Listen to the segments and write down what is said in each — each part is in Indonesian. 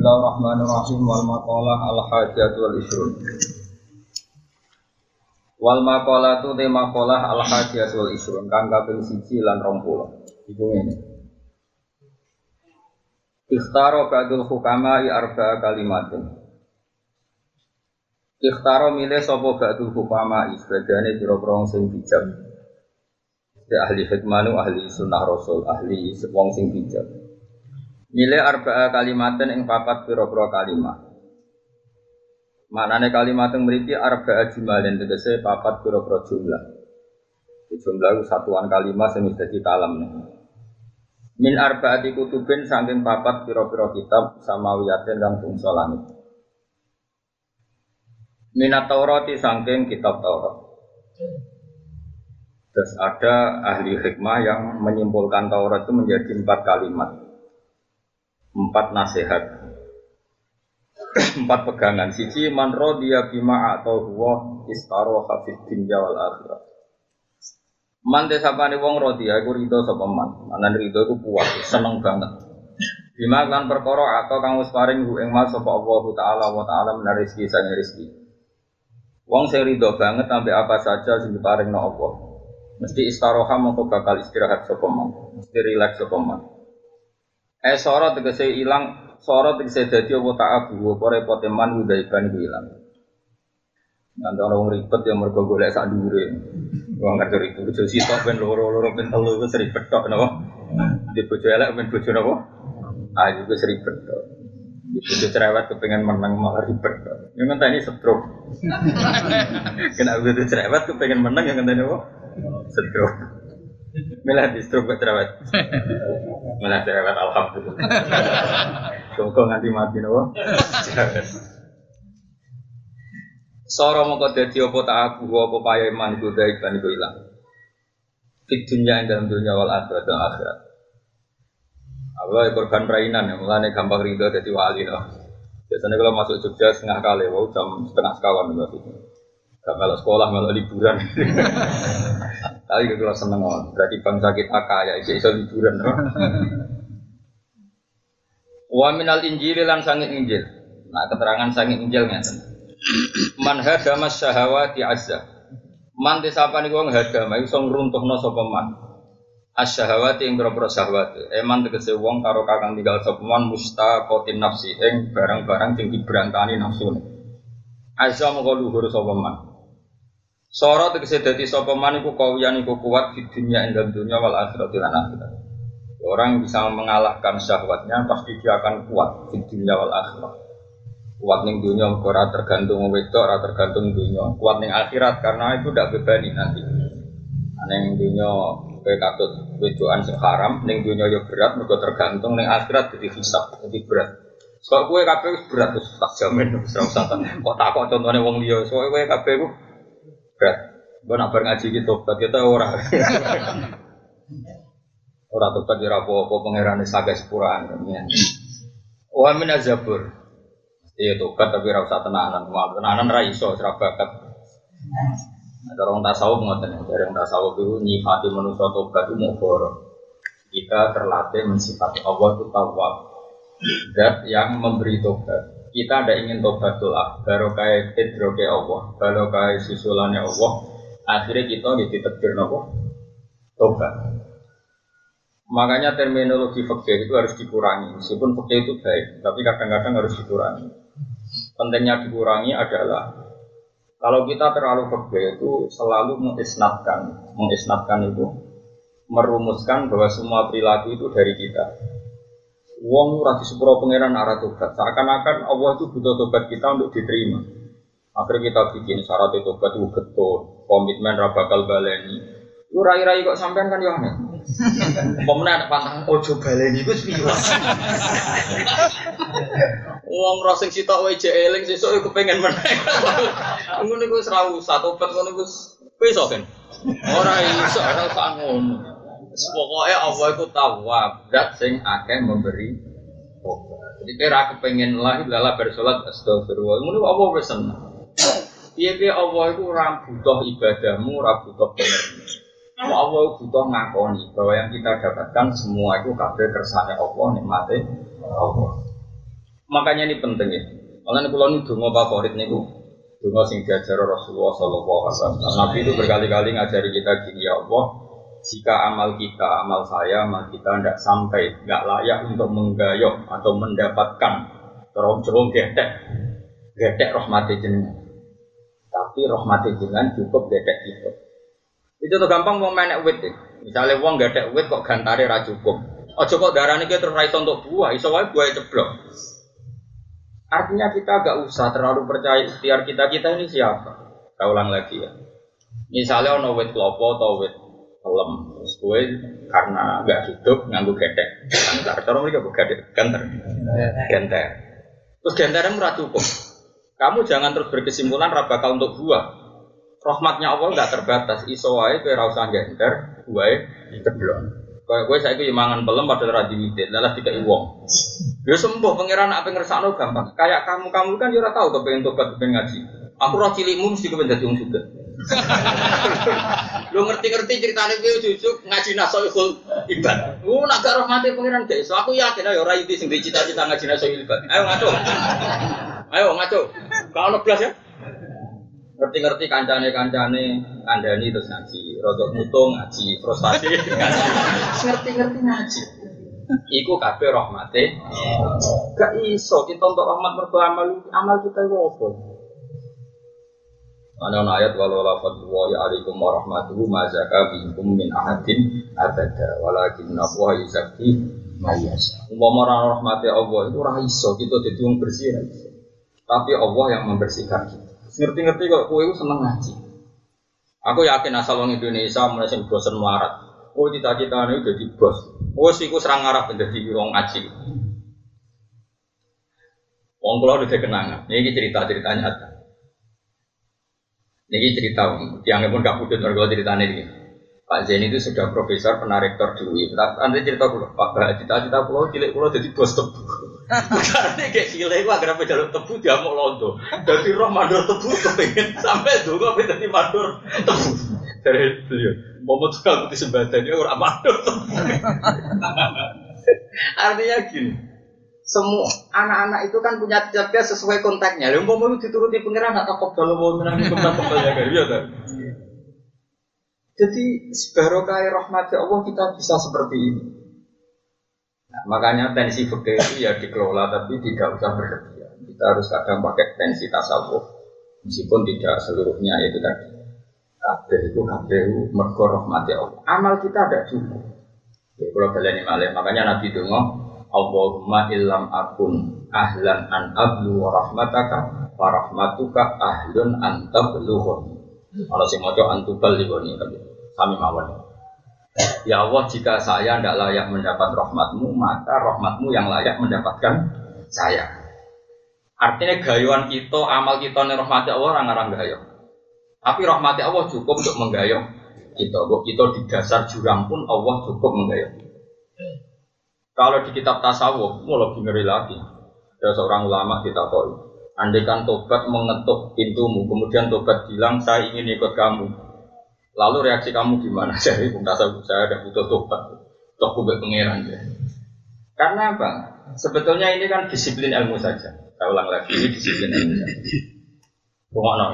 Bismillahirrahmanirrahim wal maqalah al hajat wal isrun. Wal maqalah tu te maqalah al hajat wal isrun kang kaping siji lan 20. Iku ngene. Ikhtaro ba'dul hukama i arba'a kalimatin. Ikhtaro milih sapa ba'dul hukama i sebagane pira-pira sing bijak. Ahli hikmah ahli sunnah rasul, ahli wong sing bijak. Milih arba'a kalimatin ing papat pira-pira kalimat. Maknane kalimat yang mriki arba'a jumalin tegese papat pira-pira jumlah. Jumlah itu satuan kalimat sing dadi kalam nih. Min arba'ati kutubin saking papat pira-pira kitab samawiyatin kang bangsa langit. Minat Taurati saking kitab Taurat. Terus ada ahli hikmah yang menyimpulkan Taurat itu menjadi empat kalimat empat nasihat. Empat pegangan. Siji man dia bima atau huwa istaro hafid dunya wal akhirat man desapane wong rodiya iku rido sapa man? Manan rido iku puas seneng banget. Bima kan perkara atau kang wis paring ing mas sapa Allah taala wa taala menawi rezeki sange rezeki. Wong sing banget sampai apa saja sing diparing no Allah. Mesti istaroha mongko bakal istirahat sapa man? Mesti rileks sapa man Eh soro tegese ilang, soro tegese dadi apa tak abu, apa repote man udaiban ku ilang. Nanti orang ribet yang mereka golek sak dure. Wong ngerti ribet bojo sitok ben loro-loro ben telu iku seribet tok napa? Di bojo elek ben bojo napa? Ah juga seribet tok. Di bojo cerewet kepengen menang malah ribet tok. Yang ngenteni stroke. Kena bojo cerewet kepengen menang yang ngenteni apa? Stroke. Milah di stroke cerewet. Milah cerewet alhamdulillah. Semoga nganti mati nopo. Soro mongko dadi apa tak aku apa paya iman iku daik lan iku ilang. Dunya ing dalam dunya wal akhirat dan akhirat. Allah korban rainan ya, mulane gampang ridho dadi wali no. Biasanya kalau masuk Jogja setengah kali, wow jam setengah sekawan berarti. Gak kalau sekolah, malah liburan. Tapi kalau seneng on, berarti bangsa kita kaya, bisa iso liburan. Wa minal injil lan sangit injil. Nah keterangan sangit injil ngeten. Man hadama syahawati azza. Man disapa niku wong hadama iso ngruntuhno sapa man. Asyahawati ing boro syahwat. Eman tegese wong karo kakang tinggal sapa man mustaqatin nafsi ing barang-barang sing diberantani nafsune. Azza mongko luhur sapa man. Soro tegese dadi sapa man iku kawiyan iku kuat di dunia ing dunia wal akhirat lan akhirat. Orang bisa mengalahkan syahwatnya pasti dia akan kuat di dunia wal akhirat. Kuat ning dunia ora tergantung wedok, ora tergantung dunia. Kuat ning akhirat karena itu tidak bebani nanti. Ning dunia kowe katut wedokan sing haram, ning dunia yo berat mergo tergantung ning akhirat jadi hisab, jadi berat. Soal kue kabeh berat terus tak jamin ora usah kok contone wong liya. Soal kue kabeh berat. Gue nak ngaji gitu, kita orang. Orang tobat ya apa-apa pangeran saga sepuraan. Wa min azabur. Iya tobat tapi ora usah tenanan. Wah, tenanan ra iso ora bakat. Ada orang tasawuf ngoten, dari orang tasawuf itu nyifati manusia tobat itu mau Kita terlatih mensifati Allah itu tawab. Zat yang memberi tobat. Kita ada ingin tobatul ah, baru kayak idroke Allah, baru kayak susulannya Allah. Akhirnya kita gitu terbir nopo tobat. Makanya terminologi fakir itu harus dikurangi. Meskipun fakir itu baik, tapi kadang-kadang harus dikurangi. Pentingnya dikurangi adalah kalau kita terlalu fakir itu selalu mengisnatkan, mengisnatkan itu merumuskan bahwa semua perilaku itu dari kita. Wong rati sepuro pangeran arah tobat. Seakan-akan Allah itu butuh tobat kita untuk diterima. Akhirnya kita bikin syarat tobat itu betul, komitmen rabakal baleni. Lu rai-rai kok sampean kan ya aneh. Pemenang pantang ojo baleni iku piye. Wong ora sing sitok wae jek eling sesuk iku pengen meneh. Ngono iku ora usah tobat ngono iku iso kan. Ora iso ora usah ngono. Pokoknya Allah itu tawab, zat sing akeh memberi obat. Jadi kira kepengen lah, lala bersolat astagfirullah. Ngono Allah wis seneng. Piye Allah itu ora butuh ibadahmu, ora butuh pengertian. Allah butuh ngakoni bahwa yang kita dapatkan semua itu kabeh kersane Allah nikmati Allah. Makanya ini penting ya. Kalau dongo favorit nih dongo sing diajar Rasulullah Shallallahu Alaihi Wasallam. Nabi itu berkali-kali ngajari kita gini ya Allah, jika amal kita, amal saya, amal kita tidak sampai, nggak layak untuk menggayok atau mendapatkan terong-terong gedek, gedek rahmati jenengan. Tapi rahmati jenengan cukup gedek itu. Itu tuh gampang mau main wit deh. Misalnya uang gedek wit kok gantare ra cukup. Oh kok darahnya kita terus untuk buah, iso wae buah ceblok. Artinya kita agak usah terlalu percaya ikhtiar kita kita ini siapa. Kita ulang lagi ya. Misalnya ono wit klopo atau wit terus gue karena nggak hidup nganggu gedek. Gantar, cara mereka bukan gantar, genter. Terus genter yang murah cukup. Kamu jangan terus berkesimpulan rabaka untuk buah. Rahmatnya Allah nggak terbatas. Iso wae kowe ora usah genter, buahe ceblok. Kayak gue saya itu mangan belum pada radhi widit, lalu tiga iwong. Dia sembuh pangeran apa ngersakno gampang. Kayak kamu kamu kan juga tahu kepengen tobat kepengen ngaji. Aku roh cilikmu mesti kepengen jadi juga. Lu ngerti-ngerti ceritanya gue jujuk ngaji nasoihul ibad. Lu nak gak rahmati pangeran gak so Aku yakin ayo ora itu sing cita-cita ngaji nasoihul ibad. Ayo ngaco. Ayo ngaco. Ono belas ya? ngerti-ngerti kancane-kancane kandani terus ngaji, rodok mutung ngaji, frustasi ngaji. ngerti-ngerti ngaji. Iku kabeh rahmate. Gak iso kita untuk rahmat mergo amal amal kita iku apa? Ana ayat walau lafad wa alaikum warahmatuhu ma zaka bikum min ahadin abada walakin wa yuzakki mayas. Umpama rahmate Allah itu ra iso kita dadi wong bersih Tapi Allah yang membersihkan kita. Ngerti-ngerti kok kue itu seneng ngaji. Aku yakin asal orang Indonesia mulai sing bosen melarat. Oh cita-cita ini jadi bos. Oh sih serang Arab menjadi orang ngaji. Wong kula udah kenangan. Ini cerita cerita nyata. Ini cerita, yang pun gak putih kalau ceritanya ini. Pak Zain itu sudah profesor, pernah rektor di UI. Nanti cerita dulu, Pak cita-cita pulau cilik pulau jadi bos tebu. Karena kayak cilik gua agar jalur tebu dia mau londo. Jadi roh mandor tebu kepengen sampai dulu apa jadi mandor tebu. Dari beliau, mau tuh kalau di sembatan dia orang mandor tebu. Artinya gini, semua anak-anak itu kan punya cerdas sesuai kontaknya. Lalu mau dituruti pengiran atau kebal mau menang kebal ya kan? Iya kan? Jadi sebarokai rahmat Allah kita bisa seperti ini. Nah, makanya tensi fikih itu ya dikelola tapi tidak usah berlebihan. Kita harus kadang pakai tensi tasawuf meskipun tidak seluruhnya itu tadi. Kabeh itu kabeh mergo rahmat Allah. Amal kita ada cukup. Ya, kalau kalian ini makanya Nabi itu Allahumma illam akun ahlan an ablu wa rahmataka wa rahmatuka ahlun an tablughun. Kalau sing maca antubal liboni tapi kami mawon. Ya Allah, jika saya tidak layak mendapat rahmatmu, maka rahmatmu yang layak mendapatkan saya. Artinya gayuan kita, amal kita nih rahmati Allah orang orang gayo. Tapi rahmati Allah cukup untuk menggayuh kita. Kok kita di dasar jurang pun Allah cukup menggayuh. Kalau di kitab tasawuf, mau lebih ngeri lagi. Ada seorang ulama kita tahu. Andaikan tobat mengetuk pintumu, kemudian tobat bilang saya ingin ikut kamu, Lalu reaksi kamu gimana? Jadi merasa saya ada butuh tobat, toh kubek pangeran ya. Karena apa? Sebetulnya ini kan disiplin ilmu saja. Saya ulang lagi, ini disiplin ilmu saja. Rumah.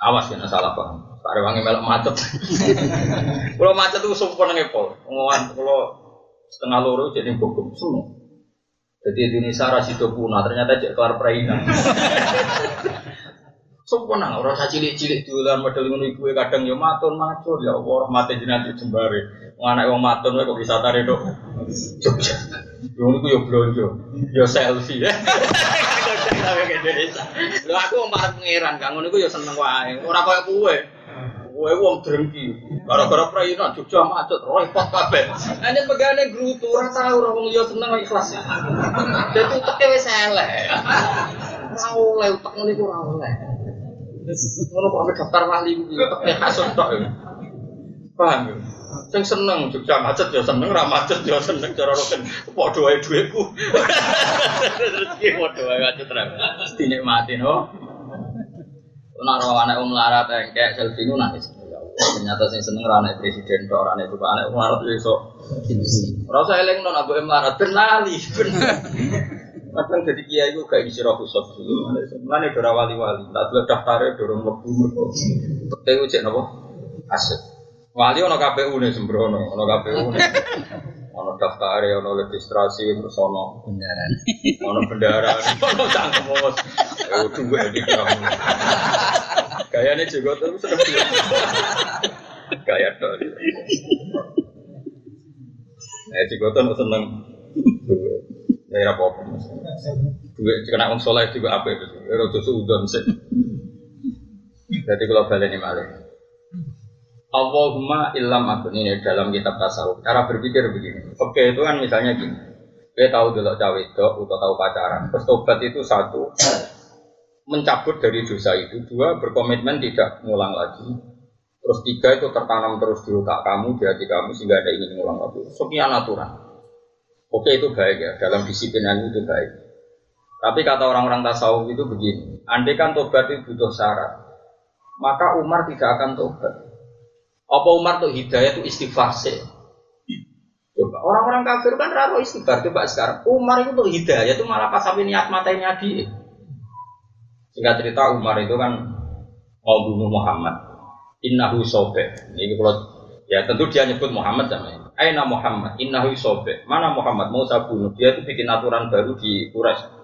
Awas ya, salah paham. Tarik wangi melok macet. Kalau macet itu sumpah ngepol. Ngowan kalau setengah loro jadi bogum semua. Jadi Indonesia rasido punah ternyata cek kelar perainan. Sempurna orang saya cilik-cilik dolan model ngono iku kadang yo matur matur ya Allah rahmate jenengan jembare. Wong anak wong matur kok bisa tarik dok. Jogja. Yo niku yo blonjo. Yo selfie ya. Lho aku parek pangeran kang ngono iku yo seneng wae. Ora koyo kowe. Kowe wong drengki. Gara-gara prayina Jogja macet repot kabeh. Ane pegane grutu ora tau ora wong yo seneng ikhlas. Dadi uteke wis elek. Ora oleh utek ngene iku ora oleh. Ngono kok ame daftar wali kuwi tekne hasud tok. Paham ya? Sing seneng Jogja macet ya seneng, ra macet ya seneng cara roken. Padha wae dhuwitku. Rezeki padha wae macet ra. Dinikmati no. Nek ora anak wong larat engkek selfie nu nangis. Ternyata sing seneng ra anak presiden tok ora anak bapak anak wong larat iso. Ora usah eling non abu melarat ben lali. Kadang jadi kiai itu gak isi roh dulu. Mana dora wali-wali, tak dulu daftarnya dorong lebu mereka. Tapi cek nopo aset. Wali ono KPU nih sembrono, ono KPU nih. Ono daftar ono registrasi, terus ono Beneran. ono bendara, ono cangkemus. Eh dua di kamu. Kayaknya juga tuh sudah Kayak tuh. Eh juga tuh seneng. Dua. Ya apa-apa. Dua kena wong soleh juga apa itu. Rodo suudon sih. Jadi kalau balik ini malah. Allahumma illam akun ini dalam kitab tasawuf. Cara berpikir begini. Oke itu kan misalnya gini. Kita tahu dulu cawe itu atau tahu pacaran. Terus tobat itu satu mencabut dari dosa itu. Dua berkomitmen tidak ngulang lagi. Terus tiga itu tertanam terus di otak kamu, di hati kamu sehingga ada ingin ngulang lagi. Sekian aturan. Oke itu baik ya. Dalam disiplin itu baik. Tapi kata orang-orang tasawuf itu begini. Andai kan tobat itu butuh syarat. Maka Umar tidak akan tobat. Apa Umar tuh hidayah itu istighfar sih? Coba orang-orang kafir kan raro istighfar. Coba sekarang Umar itu tuh hidayah itu malah pas sampai niat matanya dia. Singkat cerita Umar itu kan mau bunuh Muhammad. Innahu sobek. Ini kalau ya tentu dia nyebut Muhammad sama Aina Muhammad. Innahu sobek. Mana Muhammad mau saya bunuh? Dia itu bikin aturan baru di Quraisy.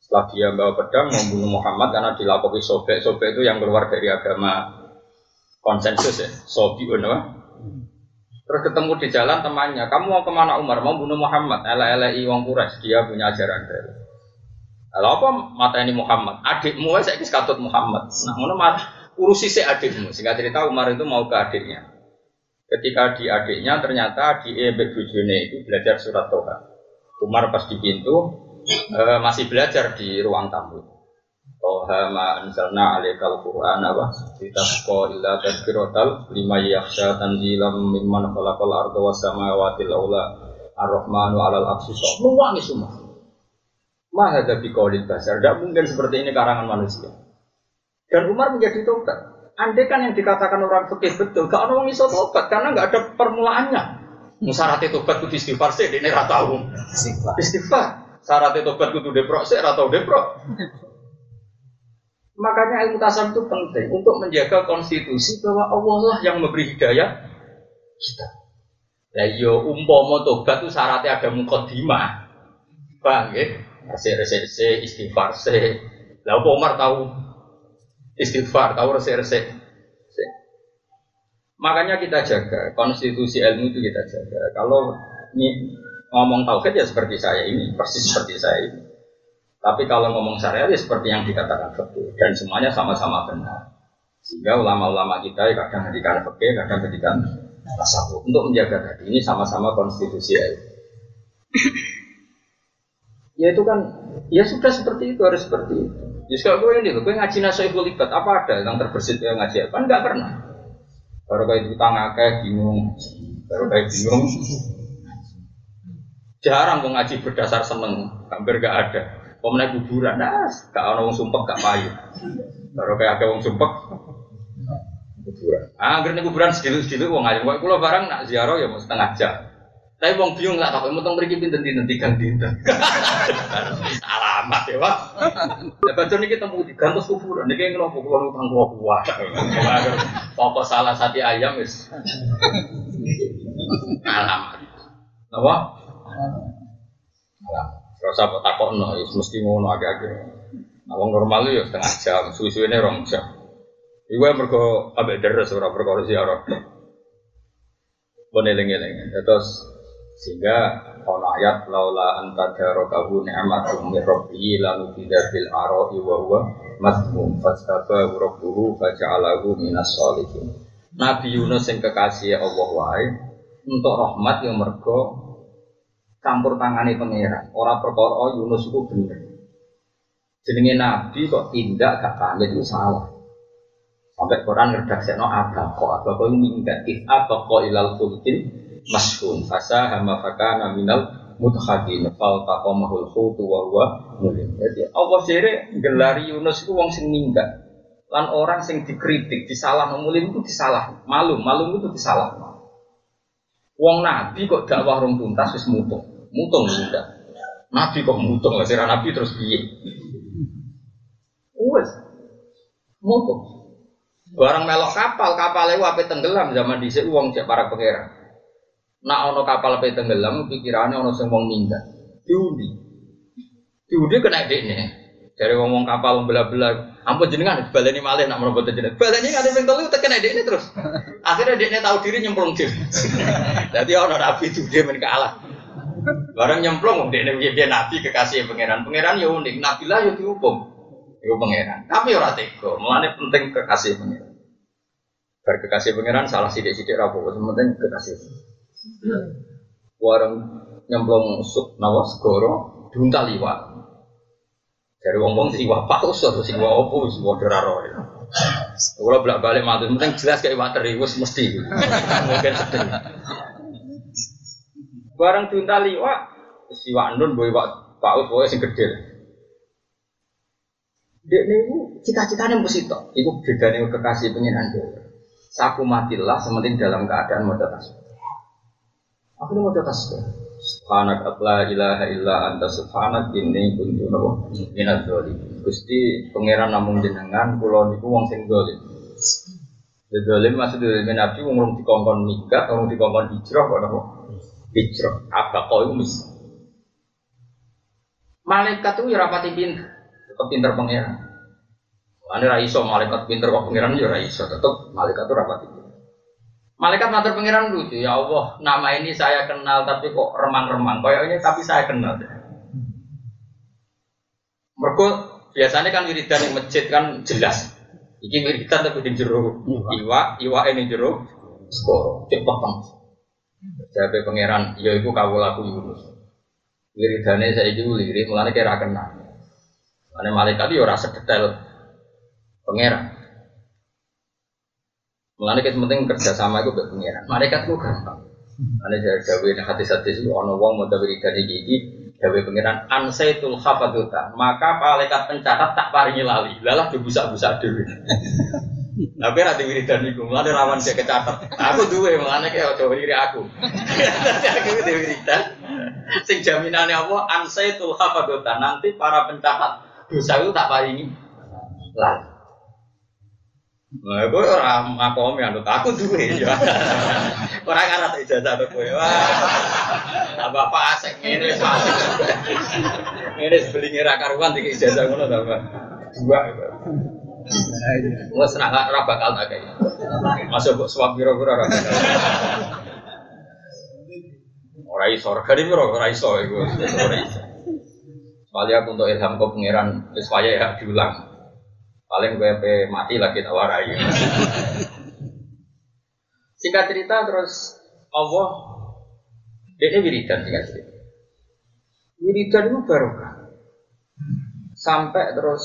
Setelah dia bawa pedang membunuh Muhammad karena dilakukan sobek. Sobek itu yang keluar dari agama konsensus ya, sobi apa? Terus ketemu di jalan temannya, kamu mau ke mana Umar? Mau bunuh Muhammad? Ela elai wong Quraisy, dia punya ajaran baru. Lalu apa mata ini Muhammad? Adikmu saya kis katut Muhammad. Nah, mana urusi si adikmu. Sehingga cerita Umar itu mau ke adiknya. Ketika di adiknya ternyata di Ebek Bujune itu belajar surat Toha. Umar pas di pintu eh, masih belajar di ruang tamu. Toha ma anzalna alaikal Qur'an apa? Litasqa illa tadhkiratal lima yakhsha tanzilam mimman khalaqal arda was samawati aula ar-rahmanu 'alal arsy Nuwangi semua. Ma hadza biqaulil basar. Tidak mungkin seperti ini karangan manusia. Dan Umar menjadi tobat. Andai kan yang dikatakan orang fikih betul, gak ada orang iso tobat karena nggak ada permulaannya. Musyarat tobat kudu istighfar sih, ini rata umum. Istighfar. Istighfar. Syarat tobat kudu deprok sih, rata deprok. Makanya ilmu tasawuf itu penting untuk menjaga konstitusi bahwa Allah lah yang memberi hidayah kita. Ya yo umpama tobat itu syaratnya ada mukodimah. Bang, ya? Resik-resik istighfar se. Lah Umar tahu istighfar, tahu resik-resik. Makanya kita jaga konstitusi ilmu itu kita jaga. Kalau ini ngomong tauhid ya seperti saya ini, persis seperti saya ini. Tapi kalau ngomong syariat ya seperti yang dikatakan fikih dan semuanya sama-sama benar. Sehingga ulama-ulama kita ya kadang ngedikan fikih, kadang ngedikan tasawuf untuk menjaga tadi ini sama-sama konstitusi ilmu. ya itu kan ya sudah seperti itu harus seperti itu. Jadi kalau gue ini, gue ngaji nasoibul libat apa ada yang terbersit yang ngaji kan nggak pernah. Baru kayak itu akeh bingung, baru kayak bingung. Jarang mau ngaji berdasar seneng, hampir gak ada. Pemenang kuburan, nah, gak ada wong sumpek gak payu. Baru kayak ada wong sumpek, kuburan. Ah, akhirnya kuburan sedikit-sedikit wong aja. Kalau barang nak ziarah ya mau setengah jam. Tapi wong bingung lah, tapi pergi pinter dinten tiga dinten. Alamat ya pak. Ya baca kita mau digantos kuburan. Nih kayak ngelompok kulo utang kulo kuat. Pokok salah satu ayam is. Alamat. Apa? Alamat. Rasa takok no, mesti ngono agak-agak. Nah, normal ya setengah jam, suwi-suwi ini rong jam. Iku yang mergo ambek deres ora perkara ziarah. Boneling-eling. Terus sehingga ono ayat laula anta darakahu ni'matum min rabbihi lanu bidarbil ara'i wa huwa mazmum fastaba rabbuhu faja'alahu minas sholihin. Nabi Yunus yang kekasih Allah wae untuk rahmat yang mergo campur tangani pangeran. Orang perkara oh, Yunus itu bener. Jenenge Nabi kok tindak gak pamit itu salah. Sampai Quran ada kok ada kok minggat if apa kok ilal fulkin mashun fasa hama fakana minal muthadin fal taqamahul khutu wa huwa mulim. Jadi Allah sire gelari Yunus itu wong sing minggat. Lan orang sing dikritik, disalah mulim itu disalah, malum, malum itu disalah. Wong Nabi kok dakwah rong tuntas wis mutung, mutung udah. Nabi kok mutung lah, sirah Nabi terus piye? Wes, mutung. Barang melok kapal, kapal itu apa tenggelam zaman di uang cek para pangeran. Nak ono kapal apa tenggelam, pikirannya ono semua minggat. Diundi, diundi kena dekne. Dari ngomong kapal belah-belah, ampun jenengan baleni malih nak merobot jenengan. Baleni ada yang telu tekan dekne terus. Akhirnya dekne tahu diri nyemplung diri. Jadi ono nabi dia menikah kalah. Barang nyemplung, dia dia nabi kekasih pangeran. Pangeran ya unik, nabi lah ya dihukum. Itu pangeran. Tapi orang tega, mulanya penting kekasih pangeran. Bar kekasih pangeran salah sidik-sidik rapuh, penting kekasih. Warang nyemplung sup nawa segoro, diuntal liwat. Dari wong-wong sing wapak usur, sing wa opo sing wa deraro. Kalau belak balik mati, penting jelas kayak water wis mesti. Mungkin sedih. Barang diuntal liwat, si Wandun boy wak paus boy sing gede. Dek niku cita-citanya mesti tok. Iku bedane kekasih pengiran dia. Saku matilah sementing dalam keadaan mau tasbih. Aku mau tasbih. Subhanak la ilaha illa anta subhanak ini kuntu nabo minat doli. Gusti pangeran namun jenengan pulau niku wong sing dolim. Dolim maksud dolim nabi wong rong dikongkon nikah, wong dikongkon hijrah kok hijrah. Apa itu mis? Malaikat itu ya rapati pinter, tetap pinter pangeran. Ane raiso malaikat pinter kok pangeran ya raiso, tetap malaikat itu rapati pinter. Malaikat matur pangeran lucu, ya Allah, nama ini saya kenal tapi kok remang-remang. Kayaknya tapi saya kenal. Mereka biasanya kan wiridan yang masjid kan jelas. Iki wiridan tapi di jero iwa, iwa ini jero skoro, cepat banget. Jadi pangeran, ya ibu kau laku Yunus. Wiridane saya itu lirik, mulanya kira kenal. Mana malaikat itu rasa detail pangeran. Mulanya kita penting kerjasama itu buat pangeran. Malaikat itu gampang. Dari dawe yang hati hati itu ono wong mau dawe dari gigi dawe pangeran ansaitul hafaduta. Maka malaikat pencatat tak paringi lali. Lalah dibusak-busak dewi. Tapi nanti wiridan itu, mulai rawan dia kecatat. Aku dua, mulai kayak coba diri aku. Nanti aku itu wiridan. Sing jaminannya apa? Ansaitul hafadota. Nanti para pencatat dosa itu tak paringi lah. Nah, gue orang makom yang aku dua ya. Orang ngarat ijazah tuh gue. Wah, bapak asik ini asik. Ini sebeli ngira karuan tiga ijazah gue tambah dua. Gue senang gak bakal tak kayak Masuk buat suap biro-biro ora bakal. Ora iso, regane piro ora iso iku. Ora iso. Kali aku untuk ilham kau pangeran wis ya diulang. Paling gue mati lagi tak warai. Singkat cerita terus Allah dia wiridan singkat cerita. Wiridan itu barokah. Sampai terus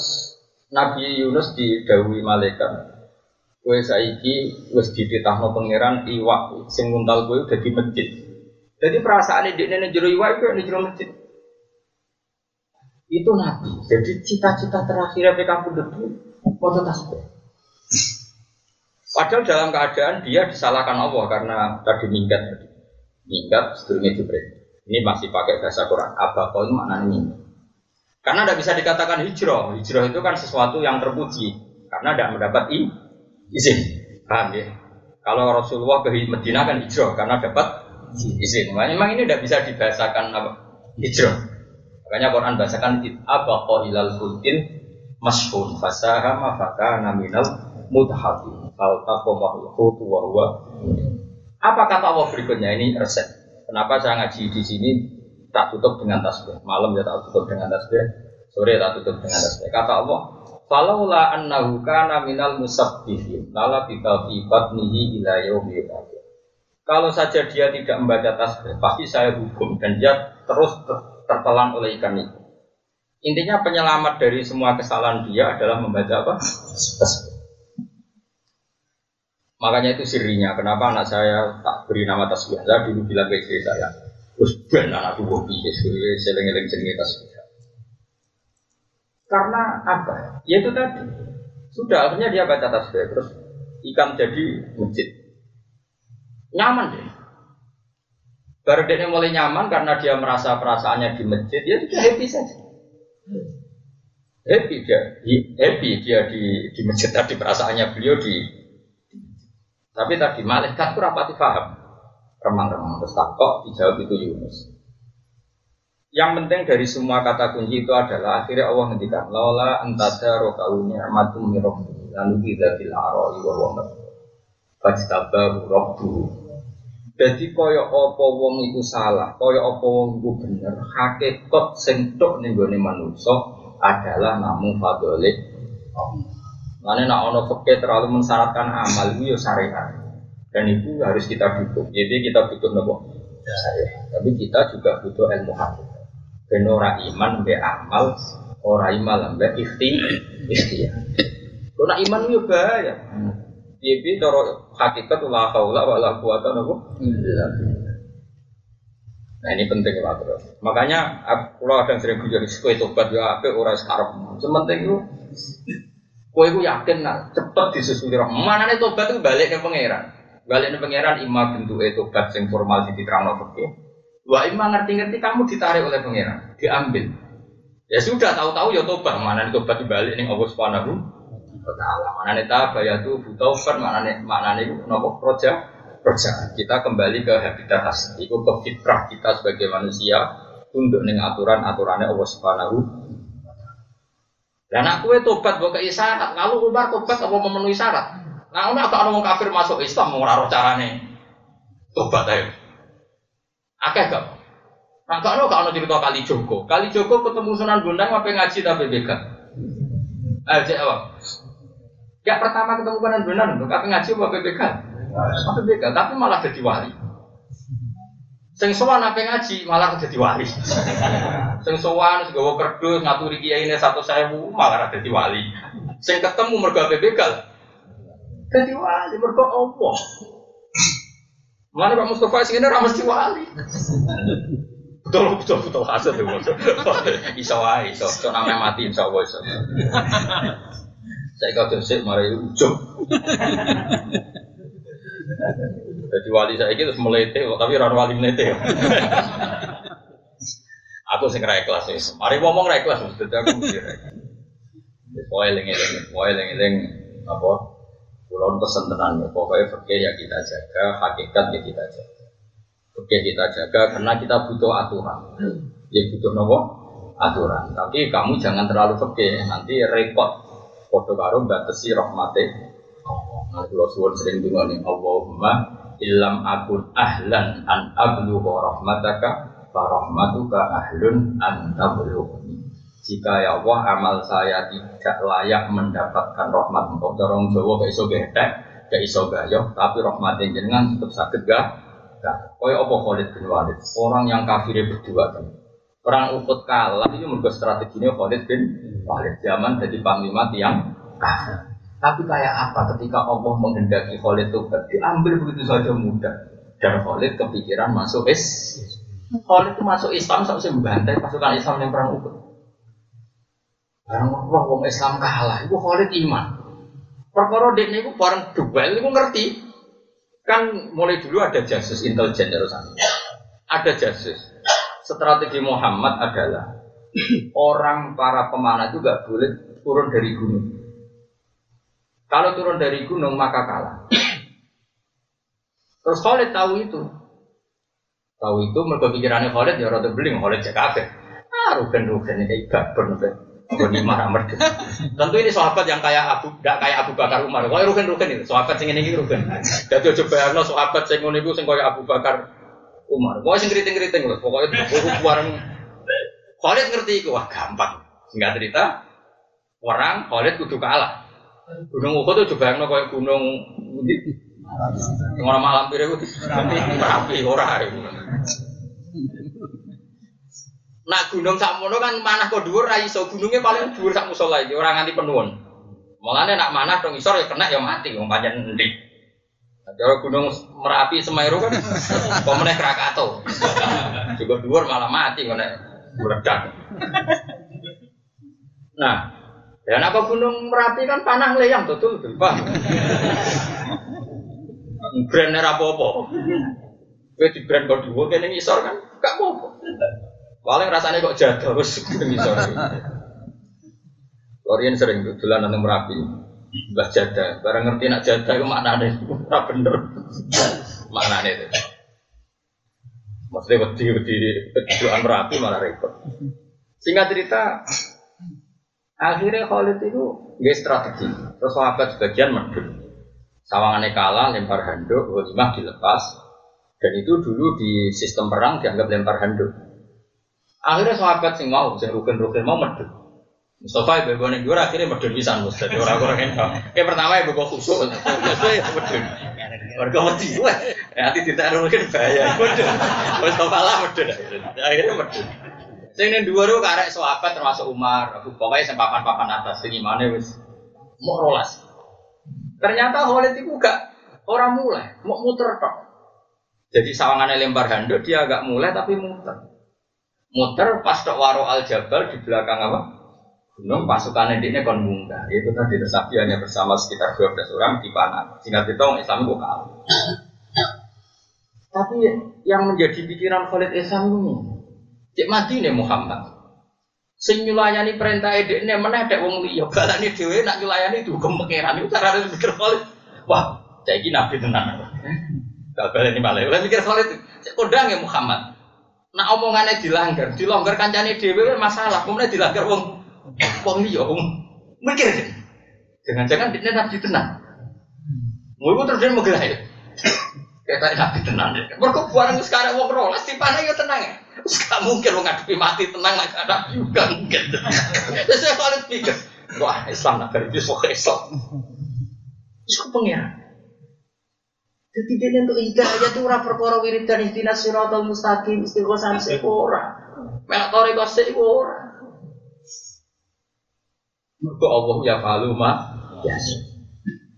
Nabi Yunus didawi malaikat. Kue saiki wis dititahno pangeran iwak sing nguntal kue udah di masjid. Jadi perasaan ini nenek jero iwak itu di jero masjid. Itu Nabi. Jadi cita-cita terakhir yang kamu debu foto tasbih. Padahal dalam keadaan dia disalahkan Allah karena tadi minggat tadi. Minggat sebelumnya Jibril. Ini masih pakai bahasa Quran. Apa kau maknanya minggat. Karena tidak bisa dikatakan hijrah. Hijrah itu kan sesuatu yang terpuji. Karena tidak mendapat izin. Paham ya? Kalau Rasulullah ke Medina kan hijrah karena dapat izin. Memang ini tidak bisa dibahasakan apa? Hijrah. Makanya Quran bahasakan abaqa ilal fulkin mashun fasaha mafaka naminal mudhati. Al taqomahul hutu wa huwa. Apa kata Allah berikutnya? Ini resep. Kenapa saya ngaji di sini tak tutup dengan tasbih? Malam ya tak tutup dengan tasbih. Sore tak tutup dengan tasbih. Kata Allah Falaula annahu kana minal musabbihin lala bika fi batnihi ila yaumi Kalau saja dia tidak membaca tasbih, pasti saya hukum dan dia terus tertelan oleh ikan itu. Intinya penyelamat dari semua kesalahan dia adalah membaca apa? Makanya itu sirinya. Kenapa anak saya tak beri nama tasbih? Saya dulu bilang ke istri saya, terus ben anak tuh piye, seling-eling jenenge tasbih. Karena apa? Ya itu tadi. Sudah akhirnya dia baca tasbih terus ikan jadi masjid. Nyaman deh. Baru dia mulai nyaman karena dia merasa perasaannya di masjid, dia sudah happy saja. Happy dia, happy dia di di masjid tadi perasaannya beliau di. Tapi tadi malaikat itu rapati paham, remang-remang terus tak kok dijawab itu Yunus. Yang penting dari semua kata kunci itu adalah akhirnya Allah ngendikan laula antada rokalu ni'matum mirabbi lalu bil aroi wa wa fajtabahu rabbuhu jadi kaya apa wong iku salah, kaya apa wong iku bener, hakikat sing tok ning gone adalah namun fadhole Mana nak ono fakir terlalu mensyaratkan amal itu ya syariat. Dan itu harus kita butuh. Jadi kita butuh nopo syariat. Tapi kita juga butuh ilmu hati. Ben ora iman be amal, ora iman be ikhti ikhtiar. Kalau iman itu bahaya. Iya, bi cara hakikat la haula wala quwata napa Nah ini penting lah terus. Makanya aku ada yang sering bujur kowe tobat ya apik ora sekarep. Sementing itu kowe ku yakin nak cepet disusuli roh. Manane tobat itu balik ke pangeran. Balik ke pangeran ima bentuke tobat sing formal di diterangno fikih. Wah ima ngerti-ngerti kamu ditarik oleh pangeran, diambil. Ya sudah tahu-tahu ya tobat, mana tobat dibalik nih Allah Subhanahu taala. Mana nih ya tuh butuh mana nih mana nih nopo proja proja. Kita kembali ke habitat asli, itu ke fitrah kita sebagai manusia tunduk dengan aturan aturannya Allah Subhanahu. Dan aku itu tobat bukan isyarat. Kalau Umar tobat apa memenuhi syarat? Nah, aku agak orang kafir masuk Islam mau ngaruh carane tobat ayo. Akeh gak? Nah, kalau kalau cerita kali Joko, kali Joko ketemu Sunan Bonang apa ngaji tapi bega. Ayo cek? Ya pertama ketemu kanan benar, tapi ngaji apa BPK? Apa BPK, tapi malah jadi wali. Sing sowan apa ngaji malah jadi wali. Sing sowan segawa kerdus ngaturi kiai ini satu sewu malah jadi wali. Sing ketemu mergo BPK. Jadi wali mergo Allah. Mana Pak Mustafa sing ini mesti wali. Betul betul betul hasil tuh. Iso wae. Iso namanya mati insya Allah iso. Saya kau tersik marai ujung. Jadi wali saya itu melete, tapi orang wali melete. aku sing ra ikhlas wis. Mari ngomong ra ikhlas mesti aku mikir. Pokoke eling-eling, eling-eling apa? Kulon pesen tenan ya, pokoknya fakir ya kita jaga, hakikat ya kita jaga. Fakir kita jaga karena kita butuh aturan. Ya butuh nopo? Aturan. Tapi kamu jangan terlalu fakir, nanti repot Foto karo batasi rahmate Nah, kalau suwon sering dengar nih Allahumma ilam akun ahlan an ablugha rahmataka fa rahmatuka ahlun an tablughni. Jika ya Allah amal saya tidak layak mendapatkan rahmat engkau dorong Jawa gak iso getek, gak iso gayo, tapi rahmat jenengan tetap sakit gak? Gak. Kaya apa Khalid bin Walid? Orang yang kafir berdua kan. Orang ukut kalah itu menurut strateginya Khalid bin Walid zaman jadi panglima tiang. Tapi kayak apa ketika Allah menghendaki Khalid itu diambil begitu saja mudah dan Khalid kepikiran masuk is Khalid itu masuk Islam sampai membantai pasukan Islam yang perang Uhud. Barang roh wong Islam kalah, itu Khalid iman. Perkara dia itu barang duel itu ngerti. Kan mulai dulu ada jasus intelijen terus Ada jasus. Strategi Muhammad adalah orang para pemanah itu gak boleh turun dari gunung. Kalau turun dari gunung maka kalah. Terus Khalid tahu itu. Tahu itu mereka pikirannya Khalid ya rada beling Khalid cek kafe. Ah rugen rugen kayak gaber nih. Boni marah merdu. Tentu ini sahabat yang kayak Abu, gak kayak Abu Bakar Umar. Kau rugen rugen itu, sahabat sing ini rugen. Jadi coba bayangno sahabat sing ngono iku sing kayak Abu Bakar Umar. Kau sing keriting keriting loh. Pokoknya buru bareng. Khalid ngerti itu wah gampang. Singkat cerita, orang Khalid kudu kalah. Gunung Uhud itu juga yang kayak gunung orang malam itu rapi ora. Nah gunung sakmono kan mana kok dhuwur ra iso gunungnya paling dhuwur sak musala iki ora nganti penuhun. Mulane nak manah dong isor ya kena ya mati wong pancen endi. Kalau gunung Merapi Semeru kan pemenang Krakatau. Juga dhuwur malah mati kena meledak. Nah, Ya apa gunung Merapi kan panah leyang betul betul Pak. Brand apa-apa. Kowe di brand kok dua kene ngisor kan gak apa-apa. Paling rasanya kok jaga wis ngisor. Korean sering nang Merapi. Mbah jada, barang ngerti nak jada itu maknane ora bener. maknane itu. Maksudnya wedi wedi doan Merapi malah repot. Singkat cerita, akhirnya Khalid itu nggak strategi. Terus sahabat sebagian medun. Sawangannya kalah, lempar handuk, ghanimah dilepas. Dan itu dulu di sistem perang dianggap lempar handuk. Akhirnya sahabat sing mau, sing rugen-rugen mau medun. Mustafa ibu gue dua akhirnya medun bisa Mustafa orang-orang ini. Kayak pertama ibu gue khusuk, ya medun. Warga mati gue, nanti ditaruh mungkin bahaya. Medun, Mustafa lah medun. Akhirnya medun. Sing ning dhuwur ku karek sahabat termasuk Umar, pokoknya sing papan-papan atas sing imane wis mau rolas. Ternyata Khalid itu gak orang mulai, mau muter tok. Jadi sawangannya lempar handuk dia agak mulai tapi muter. Muter pas tok waro al jabal di belakang apa? Gunung pasukan ini kon munggah. Itu tadi tersapi hanya bersama sekitar 12 orang di panah. Singkat itu Islam kok kalah. Tapi yang menjadi pikiran Khalid Islam ini, cek mati nih Muhammad. Sing nyulayani perintah edek ini mana ada wong liya balani dhewe nak nyulayani itu pangeran itu cara mikir Khalid. Wah, saya ini nabi tenan. Gak ini malah. Mikir Khalid, cek kodang ya Muhammad. Nak omongannya dilanggar, dilanggar kancane dhewe masalah, kemudian dilanggar wong wong liya wong mikir. Jangan-jangan dia nabi tenan. Mau terus dia menggelar. Kayak nabi tenan. Mereka barang sekarang wong rolas di mana ya tenang ya. Gak mungkin lo ngadepi mati tenang lagi ada juga mungkin. Terus saya paling pikir, wah Islam nak kerja sok Islam. Itu pengiran. Jadi dia untuk hidayah itu ora perkara wiridan ihdinas siratal mustaqim istighosah sik ora. Melak sik ora. Mergo Allah ya falu ma ya.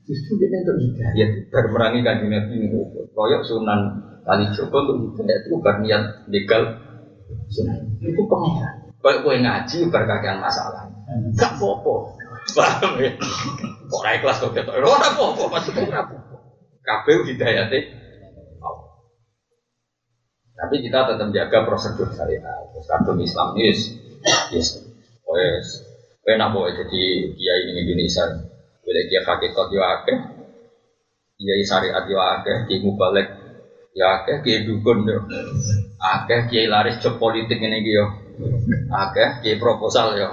Justru dia untuk hidayah bermerangi kanjeng Nabi ini. Koyok sunan kali Joko untuk hidayah itu bukan niat legal sunan. Itu pengiran. Kayak gue ngaji berkagian masalah. Gak popo. Paham ya? Kok naik kelas kok gitu? Ora popo, maksudnya ora popo. Kabeh hidayate Tapi kita tetap jaga prosedur syariat. Terus kadung Islam yes, yes, wes, enak boleh jadi kiai ini Indonesia. Boleh kiai hakikat yo akeh, kiai syariat yo akeh, kiai mubalek ya akeh, kiai dukun yo akeh, kiai laris job politik ini yo akeh, kiai proposal yo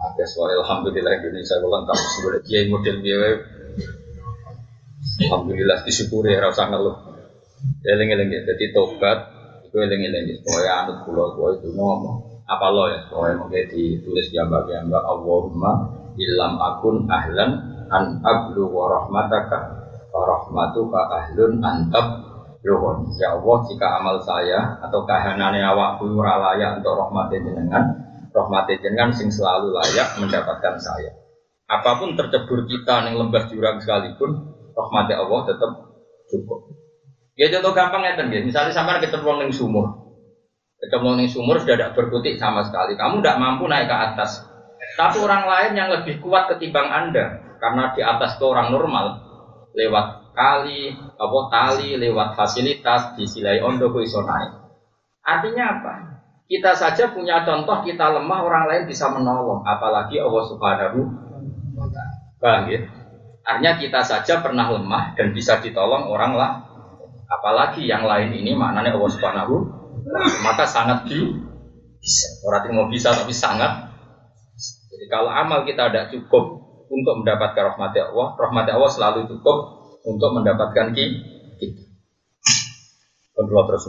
akeh. Soalnya alhamdulillah Indonesia kalau lengkap sebagai kiai model biaya Alhamdulillah disyukuri ya rasa ngeluh. Eling-eling ya, jadi tobat itu eling-eling supaya anut supaya itu ngomong. Apa lo ya supaya mungkin ditulis di ambak ambak Allahumma ilam akun ahlan an ablu wa rahmataka wa rahmatuka ahlun antab luhun. Ya Allah jika amal saya atau kahanane awakku ora layak untuk rahmatin jenengan, rahmatin jenengan sing selalu layak mendapatkan saya. Apa pun tercebur kita yang lembah jurang sekalipun, rahmati Allah tetap cukup. Ya contoh gampang ya ya. Misalnya sampai ketemu di sumur, ketemu di sumur sudah tidak berkutik sama sekali. Kamu tidak mampu naik ke atas. Tapi orang lain yang lebih kuat ketimbang anda, karena di atas itu orang normal, lewat kali, apa tali, lewat fasilitas, disilai ondo iso naik. Artinya apa? Kita saja punya contoh kita lemah, orang lain bisa menolong, apalagi Allah Subhanahu wa ya? Artinya kita saja pernah lemah dan bisa ditolong orang lah. Apalagi yang lain ini maknanya Allah Subhanahu maka sangat di bisa. Orang mau bisa tapi sangat. Jadi kalau amal kita tidak cukup untuk mendapatkan rahmat Allah, rahmat Allah selalu cukup untuk mendapatkan kita. Kedua terus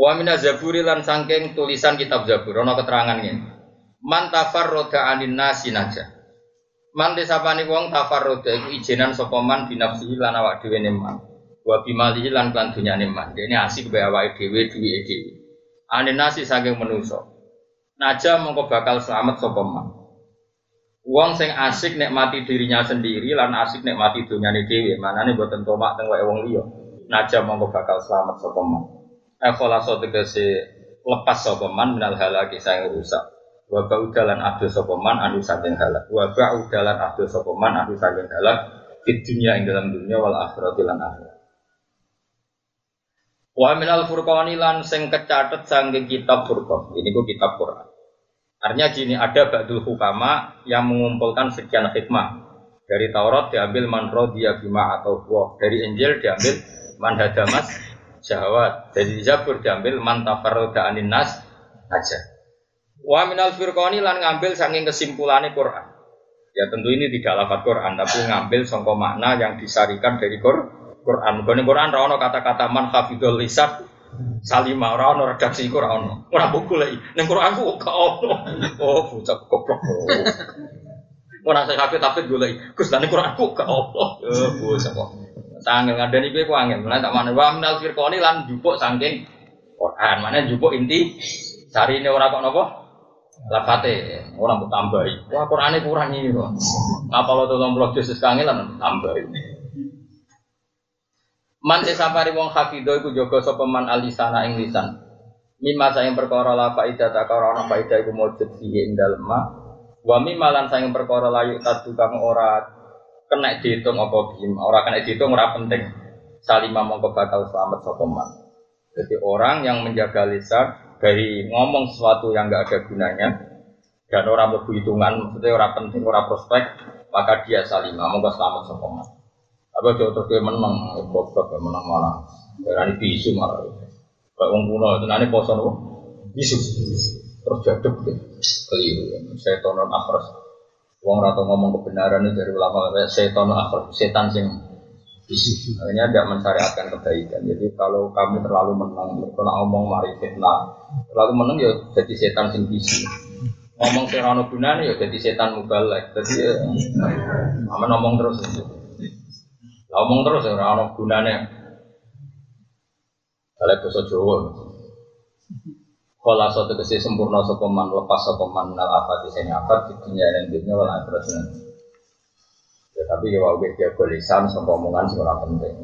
Wa mina zaburi lan sangking tulisan kitab Zabur ana keterangan ini. Man tafarroda anin nasi najah. Man desapani wong tafarroda iku ijenan sapa man binafsihi lan awak dhewe. Wa bimalihi lan lan dunyane man. Dene asik bae awake dhewe duwike dhewe. Ane nasi saking manusa. Naja mongko bakal selamat sapa man. Wong sing asik nikmati dirinya sendiri lan asik nikmati dunyane dhewe. Manane boten tomak teng wae wong liya. Naja mongko bakal selamat sapa man. Ekholasa tegese lepas sapa man minal halaki sang rusak wa ba'udalan adu sokoman anu saking halak wa ba'udalan adu sokoman anu saking halak di dunia ing dalam dunia wal akhirat lan akhirat Wa minal furqani lan sing kecatet saking kitab Furqan. Ini ku kitab Quran. Artinya gini, ada ba'dul hukama yang mengumpulkan sekian hikmah. Dari Taurat diambil man dia bima atau buah. Dari Injil diambil man hadamas syahwat. Dari Zabur diambil man tafarroda anin nas aja. Wa minal firqani lan ngambil saking kesimpulannya Quran. Ya tentu ini tidak lafaz Quran, tapi ngambil songko makna yang disarikan dari Quran. Quran Quran rawon kata-kata man hafidul lisan Salima ora ono redaksi iku ora ono. Ora buku lagi. Ning Quran ku gak ono. Oh, bocah goblok. Ora saya kafe tapi golek. Gus lan Quran ku gak ono. Eh, bocah kok. Sangel ngadani kowe ku angel. Lan tak mana wa minal firqani lan jupuk saking Quran. Mana jupuk inti cari ini ora kok napa? Lafate ora mbok tambahi. Wah, Qurane kurang ini kok. Apa lo 30 juz kangelan tambahi. Man sesapari wong hafidho iku jaga sapa man alisana ing lisan. Mimma sayang perkara la faida ta karo ana faida iku mujud fihi ing dalem ma. Wa mimma lan sayang perkara layu tadu kang ora kena dihitung apa bim, ora kena dihitung ora penting. Salimah mongko bakal selamat sapa man. Jadi orang yang menjaga lisan dari ngomong sesuatu yang enggak ada gunanya dan orang berhitungan, maksudnya orang penting, orang prospek, maka dia salimah, mongko selamat sapa man. Apa jauh terus dia menang, goblok dia menang malah. Berani bisu malah. Kayak orang kuno itu nanti poso nopo bisu. Terus jaduk deh, keliru. Saya tonon akhras. Wong rata ngomong kebenaran itu dari ulama. Saya tonon akhras, setan sing bisu. Akhirnya tidak mensyariatkan kebaikan. Jadi kalau kamu terlalu menang, kalau ngomong mari fitnah, terlalu menang ya jadi setan sing bisu ngomong serano gunane ya jadi setan mubalek. Jadi ya, ngomong terus. Ngomong terus ya orang gunane. Kalau bahasa Jawa. Kalau satu kesi sempurna sokoman lepas sokoman nal apa di sini apa di dunia dan dunia wala terus Ya tapi ya wae dia lisan sama omongan seberapa penting.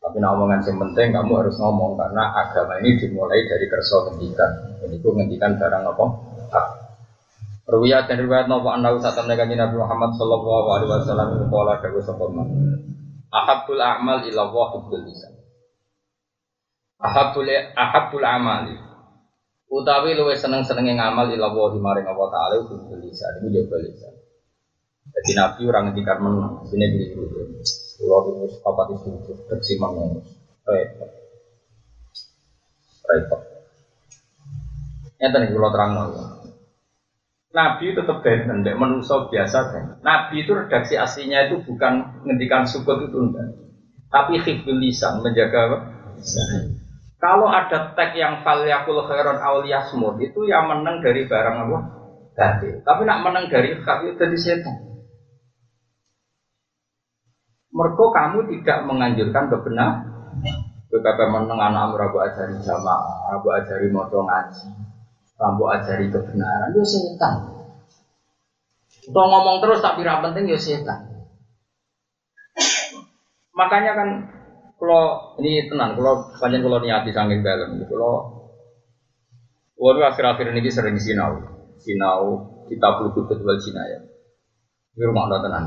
Tapi nah omongan yang penting kamu harus ngomong karena agama ini dimulai dari kerso ngendikan. Jadi itu ngendikan barang apa? Ruwiyat dan riwayat nopo anda usah tanda Nabi Muhammad Sallallahu Alaihi Wasallam itu pola dawu sokoman. Ahabul a'mal ila Allah hubbul lisan. Ahabul ahabul amali. Utawi luwe seneng-senenge ngamal ila Allah maring Allah taala hubbul lisan. Iku jaga lisan. Jadi Nabi orang ngendikan menang, sini diri dulu. Pulau itu apa itu bersih mengus. Repot. Repot. Ini tadi pulau terang Nabi tetap benten, tidak manusia biasa kan. Nabi itu redaksi aslinya itu bukan ngendikan sukut itu enggak. Tapi hifdul lisan, menjaga? Kalau ada tag yang falyakul khairon awliyasmud itu yang menang dari barang apa? Tadi. Tapi nak menang dari hak itu jadi setan. Mereka kamu tidak menganjurkan kebenaran. Betapa menang anak rabu ajari jamaah, rabu ajari moto ngaji, Rambu ajari kebenaran, yo setan. Kalau ngomong terus tapi tidak penting yo setan. Makanya kan kalau ini tenang, kalau panjang kalau niati sanggih dalam, kalau waduh akhir-akhir ini sering sinau, sinau kita perlu kutut wal ya. Ini rumah Allah tenang.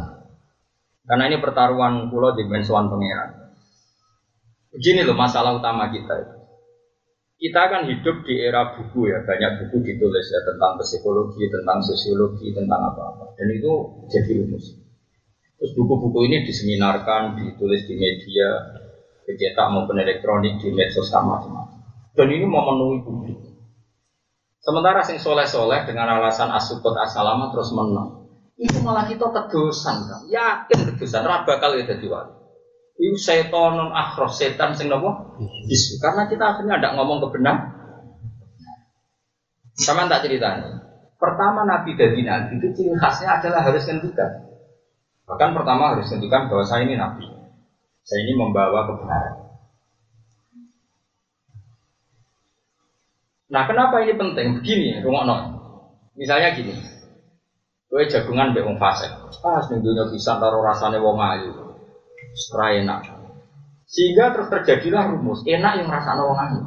Karena ini pertaruhan pulau di mensuan pangeran. Begini loh masalah utama kita itu kita kan hidup di era buku ya, banyak buku ditulis ya tentang psikologi, tentang sosiologi, tentang apa-apa. Dan itu jadi rumus. Terus buku-buku ini diseminarkan, ditulis di media, dicetak maupun elektronik, di medsos macam-macam. Dan ini memenuhi publik. Sementara sing soleh-soleh dengan alasan asukut asalama terus menang. Itu malah kita kedosan kan. Yakin kedosan, raba kali jadi wali. Itu setan non akhros setan sing nopo bisu. Karena kita akhirnya tidak ngomong kebenaran. Sama tak ceritanya. Pertama Nabi dari Nabi itu ciri khasnya adalah harus ngendikan. Bahkan pertama harus ngendikan bahwa saya ini Nabi. Saya ini membawa kebenaran. Nah kenapa ini penting? Begini, rumah non. Misalnya gini, gue jagungan be fase. Ah, dunia bisa taruh rasanya wong ayu enak. Sehingga terus terjadilah rumus enak yang merasa wong ayu.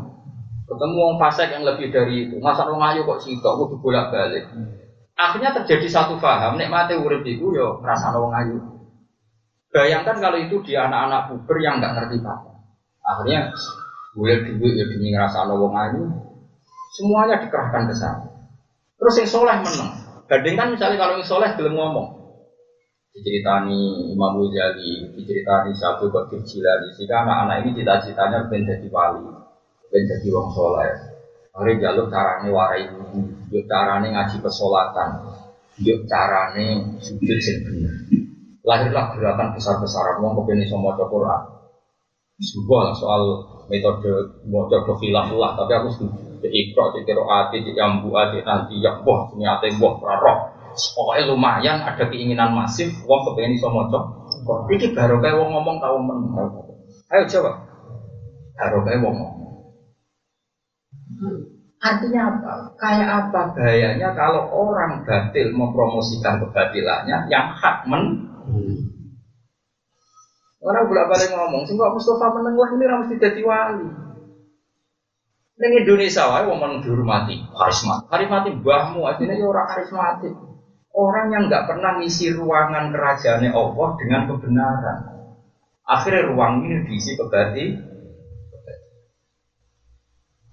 Ketemu wong fasik yang lebih dari itu, masa wong ayu kok sitok kudu bolak-balik. Akhirnya terjadi satu paham, nek mati urip iku yo merasa wong ayu. Bayangkan kalau itu di anak-anak puber yang nggak ngerti apa. Akhirnya Boleh duit ya demi ngerasa wong ayu. Semuanya dikerahkan ke sana. Terus yang soleh menang. Bandingkan misalnya kalau yang soleh belum ngomong. Diceritani Imam Ghazali, diceritani Syafi'i Qadir Jilani. Jika anak-anak ini cita-citanya pengen jadi wali, pengen jadi wong soleh. Hari jalur carane warai wudhu, yuk carane ngaji pesolatan, yuk carane sujud bener. Lahirlah gerakan besar-besaran wong kepengen iso maca Quran. Sebuah soal metode maca khilaf lah, tapi aku setuju. Cek ikro, cek kiro ati, cek yambu ati, nanti ya wah, ini ati wah, rarok. Pokoknya lumayan ada keinginan masif, wong kepengen iso maca. Iki baru kayak wong ngomong tahu men. Ayo jawab. Baru kayak wong ngomong. Artinya apa? Kayak apa bahayanya kalau orang batil mempromosikan kebatilannya yang hak men Orang bolak balik ngomong, sih kok Mustafa meneng lah ini mesti jadi wali. Neng Indonesia wae wong men dihormati, karisma. Karismatik mbahmu aslinya ya orang karismatik. Orang yang nggak pernah ngisi ruangan kerajaannya Allah dengan kebenaran. Akhirnya ruang ini diisi kebati.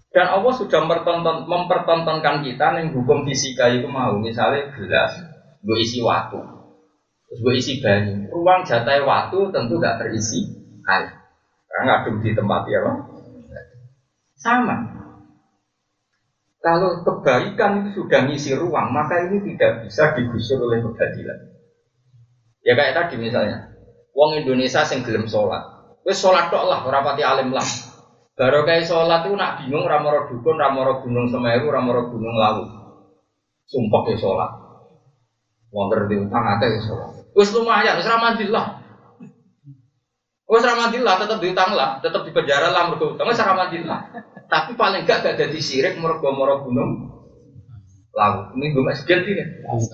Dan Allah sudah mempertonton, mempertontonkan kita yang hukum fisika itu mau misalnya gelas, gue isi waktu, terus gue isi banyu. Ruang jatah waktu tentu nggak terisi air, karena ngaduk di tempat ya, Sama, kalau kebaikan itu sudah ngisi ruang, maka ini tidak bisa digusur oleh kebatilan. Ya kayak tadi misalnya, wong Indonesia sing gelem sholat, wes sholat tok lah, rapati alim lah. Baru kayak sholat itu nak bingung, ramoro dukun, ramoro gunung semeru, ramoro gunung lawu. Sumpah ke sholat. Wonder di utang ada ya sholat. Wes lumayan, wes ramadillah. Wes ramadillah, tetap diutang lah, tetap di penjara lah, mergo utang, wes ramadillah. Tapi paling enggak gak jadi sirik mergo moro gunung lawu. Ini gue masih ganti kan?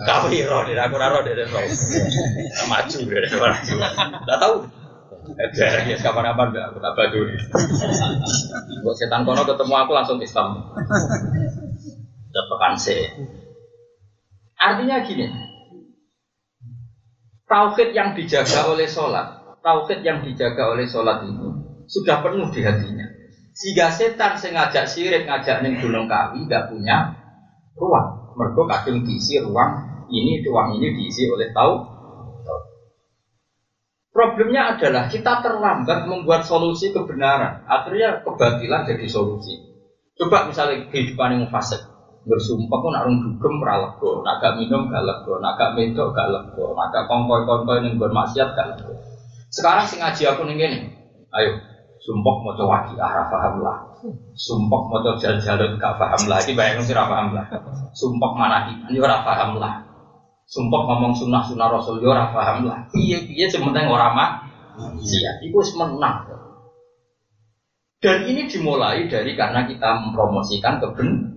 Kau hero deh, aku raro deh, maju deh, maju. Gak tahu. Ada ya kapan kapan enggak aku tak baju. Buat setan kono ketemu aku langsung Islam. Tepekan sih. Artinya gini, tauhid yang dijaga oleh sholat, tauhid yang dijaga oleh sholat ini sudah penuh di hatinya. Sehingga setan sengaja sirik ngajak ning gunung kawi nggak punya ruang. Mergo kadung diisi ruang ini, ruang ini diisi oleh tau Problemnya adalah kita terlambat membuat solusi kebenaran. Akhirnya kebatilan jadi solusi. Coba misalnya kehidupan yang fasik. Bersumpah pun arung dugem ralego, naga minum gak lego, naga medok gak lego, naga kongkoi-kongkoi yang bermaksiat gak lego. Sekarang sing ngaji aku gini, ayo sumpah mau coba waki arah paham lah, sumpah mau coba jalan-jalan gak paham lah, ini bayangin sih paham lah, sumpah mana ini ora paham lah, sumpah ngomong sunnah sunnah rasul yo paham lah. Iya iya sementing orang mak siap itu menang. Dan ini dimulai dari karena kita mempromosikan keben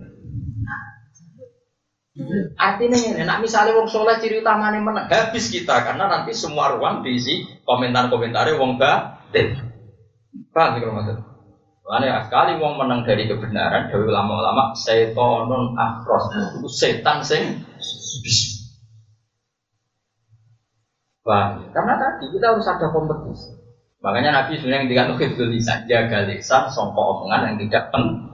Artinya ini, nak misalnya wong soleh ciri utamanya menang, habis kita karena nanti semua ruang diisi komentar-komentarnya wong batin. Paham sih kalau maksud? Karena sekali wong menang dari kebenaran, dari ulama-ulama, setonun akros, itu setan sing Paham? Karena tadi kita harus ada kompetisi. Makanya Nabi sebenarnya yang itu lisan jaga lisan songkok omongan yang tidak penting.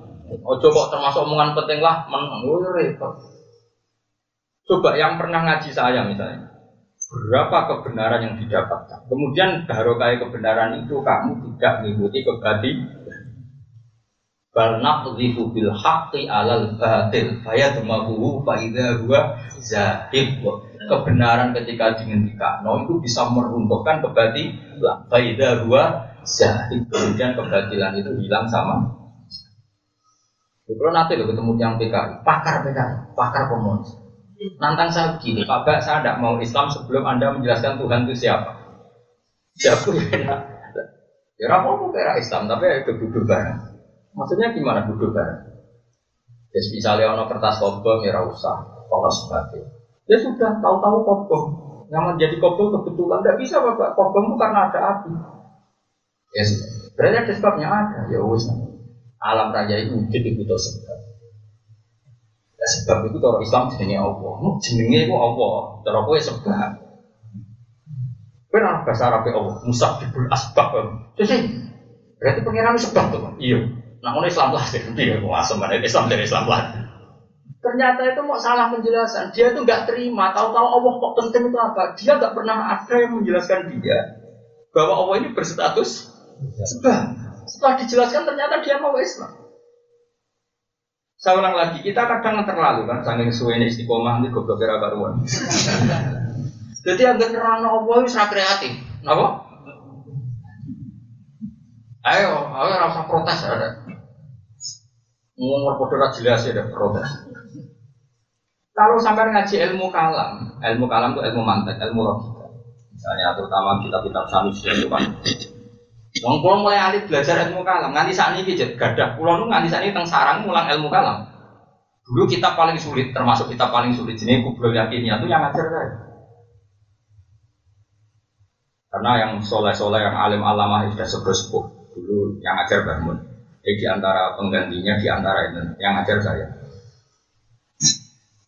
Oh coba termasuk omongan penting lah menang. Oh repot. Coba yang pernah ngaji saya misalnya. Berapa kebenaran yang didapatkan? Kemudian baru kayak kebenaran itu kamu tidak mengikuti kebati bal naqdhifu bil alal batil fayadmahu fa idza huwa zahib kebenaran ketika dihentikan itu bisa meruntuhkan kebatilan faida dua zahid. Kemudian kebatilan itu hilang sama. Kalau nanti ketemu yang PKI pakar PKI pakar komunis nantang saya begini Pak saya tidak mau Islam sebelum anda menjelaskan Tuhan itu siapa siapa ya apa kira Islam tapi itu duduk bareng Maksudnya gimana duduk bareng? Ya misalnya ono kertas kobong ya usah, kalau sebagai. Ya sudah tahu-tahu kobong. Yang menjadi kobong kebetulan tidak bisa bapak. Kobong karena ada api. Ya sudah. Berarti ada sebabnya ada. Ya wis. Alam raya itu wujud butuh sebab. Ya, sebab itu kalau Islam jenenge Allah. Jenenge itu Allah. Cara kowe sebab. Benar bahasa Arab Allah. Musabibul asbab. Jadi berarti pengiran sebab tuh. Iya. Nah, ini Islam lah, dia masuk mana Islam dari Islam lah. Ternyata itu mau salah penjelasan. Dia itu nggak terima. Tahu-tahu Allah kok penting itu apa? Dia nggak pernah ada yang menjelaskan dia bahwa Allah ini berstatus sebab. Setelah dijelaskan ternyata dia mau Islam. Saya ulang lagi, kita kadang terlalu kan, saking suwe ini istiqomah ini goblok kira karuan. Jadi agak terang Allah itu kreatif, apa? Ayo, ayo rasa protes ada. Ngomong podo jelas ya ada protes. Kalau sampai ngaji ilmu kalam, ilmu kalam itu ilmu mantek, ilmu logika. Misalnya terutama kitab-kitab Sanusi itu kan Wong kula mulai alih belajar ilmu kalam, nganti saat ini gadah. Kula nu nganti saat ini teng sarang mulang ilmu kalam. Dulu kita paling sulit, termasuk kita paling sulit. Jadi kubro yakinnya itu yang ngajar saya. Karena yang soleh-soleh, yang alim alamah sudah sepuh dulu yang ngajar bangun. Eh, di antara penggantinya, di antara itu yang ngajar saya.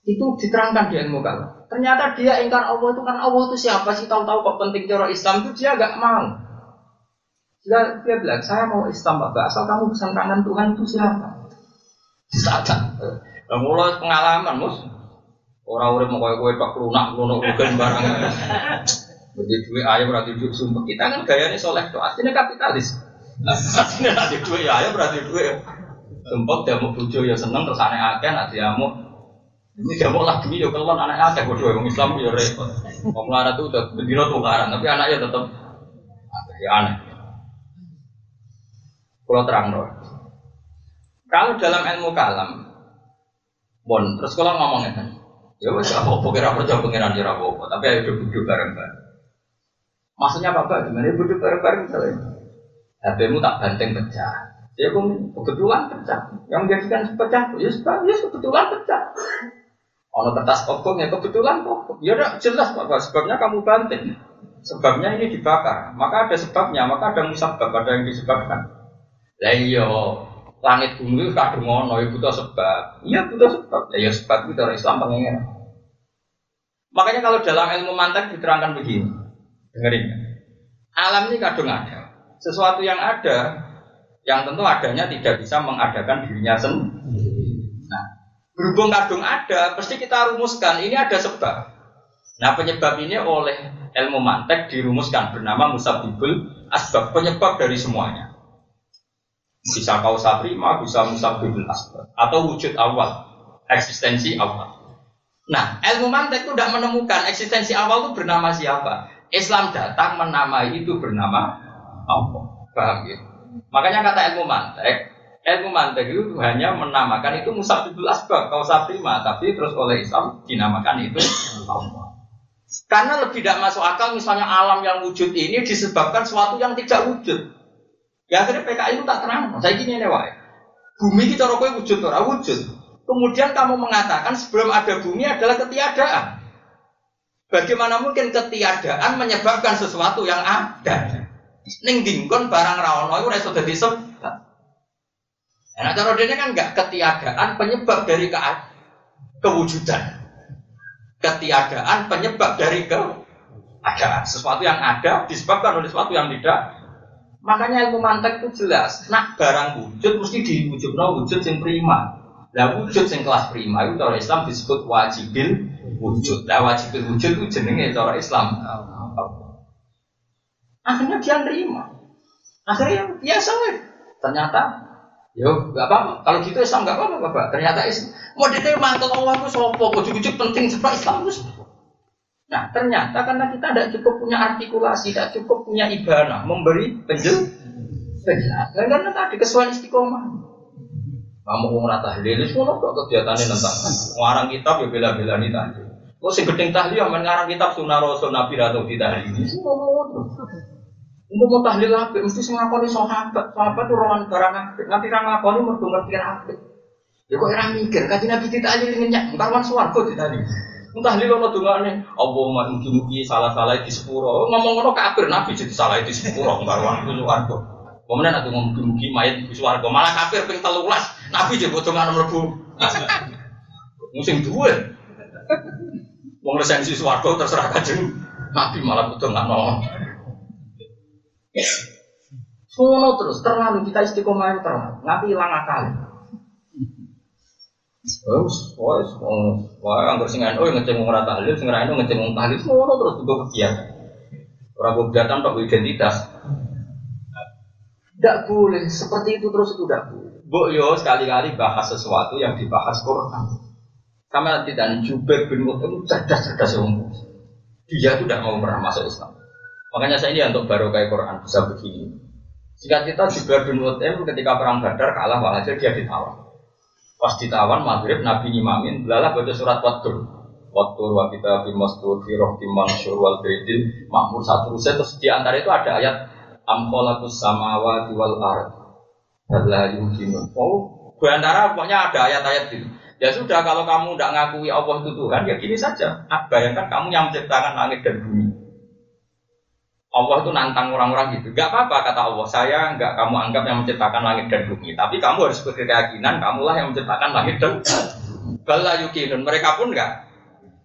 Itu diterangkan di ilmu kalam. Ternyata dia ingkar Allah itu kan Allah itu siapa sih tahu-tahu kok penting cara Islam itu dia agak mau. Dia, dia bilang, saya mau Islam Bapak, asal kamu tangan Tuhan itu siapa? Satan. Nah, mulai pengalaman, mus. Orang-orang mau kue-kue tak lunak, lunak, bukan barang. Jadi duit ayah berarti duit sumpah. Kita kan gayanya soleh tuh, aslinya kapitalis. Aslinya nanti duit ayah berarti duit. Sumpah dia mau bujo ya seneng, terus aneh akeh, nanti mau ini dia mau lagi ya kalau anak akeh, gue orang Islam ya repot. Mau melarat tuh udah berdiri tuh tapi anaknya tetap ya aneh. Kalau terang dong. Kalau dalam ilmu kalam, bon, terus kalau ngomongnya kan, ya wes apa apa kira percaya pengiran jera apa, tapi ayo duduk bareng bareng. Maksudnya apa pak? Gimana duduk bareng bareng misalnya? HPmu tak banteng pecah. Ya kebetulan pecah. Yang menjadikan pecah, ya ya kebetulan pecah. Ono kertas kobong ya kebetulan kok. Ya udah jelas pak, sebabnya kamu banting. Sebabnya ini dibakar. Maka ada sebabnya, maka ada musabab, ada yang disebabkan. Lah iya, langit bumi kadung ngono, ya butuh sebab. Iya butuh sebab. Lah ya sebab itu orang Islam pengen. Makanya kalau dalam ilmu mantek diterangkan begini, dengerin. Alam ini kadung ada. Sesuatu yang ada, yang tentu adanya tidak bisa mengadakan dirinya sendiri. Nah, berhubung kadung ada, pasti kita rumuskan ini ada sebab. Nah, penyebab ini oleh ilmu mantek dirumuskan bernama musabibul asbab, penyebab dari semuanya. Bisa kausa prima, bisa musabibul asbab atau wujud awal, eksistensi awal. Nah, ilmu mantek itu tidak menemukan eksistensi awal itu bernama siapa. Islam datang menamai itu bernama Allah. Paham ya? Makanya kata ilmu mantek, ilmu mantek itu hanya menamakan itu musabibul asbab, kausa prima, tapi terus oleh Islam dinamakan itu Allah. Karena lebih tidak masuk akal misalnya alam yang wujud ini disebabkan sesuatu yang tidak wujud. Ya akhirnya PKI itu tak terang. Saya gini nih wae. Bumi kita rokok wujud ora wujud. Kemudian kamu mengatakan sebelum ada bumi adalah ketiadaan. Bagaimana mungkin ketiadaan menyebabkan sesuatu yang ada? Ning dingkon barang rawono itu reso dadi sebab. Nah, cara dia kan enggak ketiadaan penyebab dari ke kewujudan. Ketiadaan penyebab dari keadaan. Sesuatu yang ada disebabkan oleh sesuatu yang tidak Makanya ilmu mantek itu jelas. Nak barang wujud mesti diwujud no wujud yang prima. Lah wujud yang kelas prima itu cara Islam disebut wajibil wujud. Lah wajibil wujud itu jenenge cara Islam. Akhirnya dia nerima. Akhirnya biasa weh. Ternyata Yo, gak apa-apa. Kalau gitu Islam gak apa-apa, Bapak. Ternyata Islam mau diterima kalau Allah itu sopo, ujuk-ujuk penting sebab Islam itu Nah ternyata karena kita tidak cukup punya artikulasi, tidak cukup punya ibana, memberi penjel, penjelasan karena tadi kesuai istiqomah. Kamu mau rata tahlil, semua kok kegiatannya tentang ngarang kitab ya bela-bela nih tadi. Kok si gedeng tahlil yang ngarang kitab sunnah rasul nabi atau tidak ini semua mau tahlil apa? Mesti ngakoni sahabat, sahabat itu rohan barang apa? Nanti orang ngakoni merdu ngerti apa? Ya kok orang mikir, kaji nabi tidak dengan nyak, karwan suarga tadi. Entah lilo no nih, Allahumma mugi-mugi salah-salah di sepuro. Ngomong ngono kafir Nabi jadi salah di sepuro baruan ku swarga. Kemudian aku ngomong mugi-mugi mayat di swarga, malah kafir ping telulas. Nabi jadi potongan mlebu. Musim dua. Wong resensi swarga terserah kajeng. Nabi malah potongan no. Ngono terus terlalu kita istiqomah terlalu nanti hilang akal. Wes, wes, wah, anggur sing anu ngeceng wong ora tahlil, sing anu ngeceng wong tahlil, ngono terus juga kegiatan. Ora kegiatan tok identitas. Tidak boleh, seperti itu terus itu tidak boleh. Bu yo sekali-kali bahas sesuatu yang dibahas Quran. Sama tidak Jubair bin Mut'im cerdas-cerdas umum. Dia itu tidak mau pernah masuk Islam. Makanya saya ini untuk baru kayak Quran bisa begini. Singkat kita Jubair bin Mut'im ketika perang Badar kalah walhasil dia ditawan. Pas ditawan maghrib Nabi ngimamin, belalah baca surat Wadur. Wadur wa kita bimastur fi rohti wal makmur satu ruset terus di antara itu ada ayat amkolakus samawa wal ard. Allah yumkinun. Oh, di antara pokoknya ada ayat-ayat itu. Ya sudah kalau kamu tidak ngakui Allah itu Tuhan ya gini saja. Bayangkan kamu yang menciptakan langit dan bumi. Allah itu nantang orang-orang gitu. Gak apa-apa kata Allah, saya nggak kamu anggap yang menciptakan langit dan bumi. Tapi kamu harus berkeyakinan, kamulah yang menciptakan langit dan Bala yukinun. Mereka pun nggak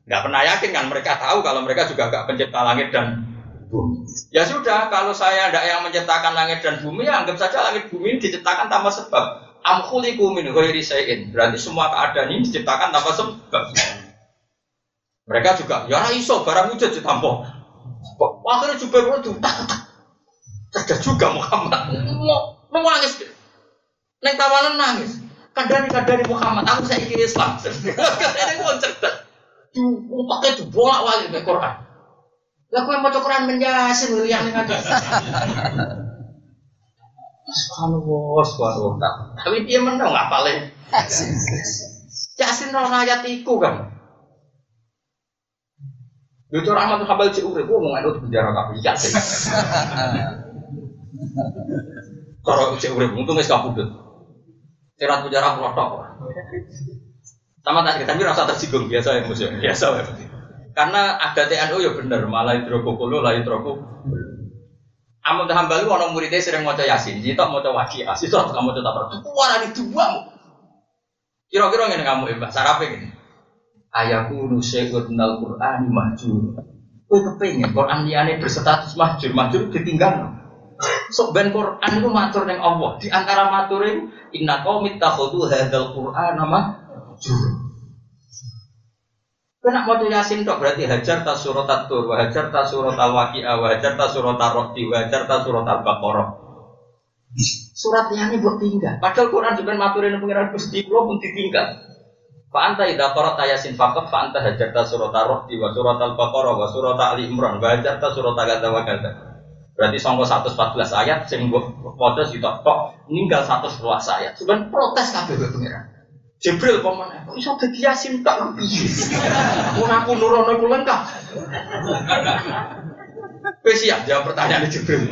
nggak pernah yakin kan. Mereka tahu kalau mereka juga nggak pencipta langit dan bumi. Ya sudah, kalau saya tidak yang menciptakan langit dan bumi, ya anggap saja langit bumi diciptakan tanpa sebab. Amkhuliku min ghairi Berarti semua keadaan ini diciptakan tanpa sebab. Mereka juga, ya iso barang wujud ditampa. Akhirnya Jubair itu cerdas juga Muhammad. Mau nangis. Neng tawanan nangis. Kadari kadari Muhammad. Aku saya kira Islam. Ini mau cerdas. Pakai itu bolak balik ke Quran. Lah kowe maca Quran menyasin yang ada. Subhanallah, subhanallah. Tapi dia menang nggak paling. Yasin ora ayat iku kan. Yo cara Ahmad Hambal cek urip, wong ngene penjara kabeh ya sih. Cara cek urip untung wis kapundhut. Cerat penjara protok. Sama tak tapi rasa tersinggung biasa ya musuh, biasa ya. Karena ada TNU ya bener, malah hidrokokolo lah hidroko. Ahmad Hambal ono muridnya sering maca Yasin, jitok maca Waqiah, sitok kamu maca Tabarok. Kuwi dua. Kira-kira ngene kamu Mbak Sarape ayaku nusyai'un minal Qur'ani mahjur. Kowe kepengen Quran liyane berstatus mahjur, mahjur ditinggal. Sok ben Quran itu matur ning Allah. Di antara matur itu inna qaumit takhudhu hadzal Qur'an mahjur. Kena mau yasin tok berarti hajar ta surat at-tur, hajar ta surat al-waqi'ah, wa hajar ta surat ar-rahdi, hajar ta surat al-baqarah. Surat yang ini buat tinggal. Padahal Quran juga maturin pengiran Gusti pun ditinggal. Fa anta idza qara'ta yasin faqat fa anta hajarta surat ar-rahdi wa surat al-baqarah wa surat ali imran wa hajarta surat kadza wa. Berarti sangko 114 ayat sing waca sitok tok ninggal 111 ayat. Sugan protes kabeh kowe pengiran. Jibril pemane, kok iso dadi yasin tak piye? Aku nurono iku lengkap. Wis siap jawab pertanyaan Jibril.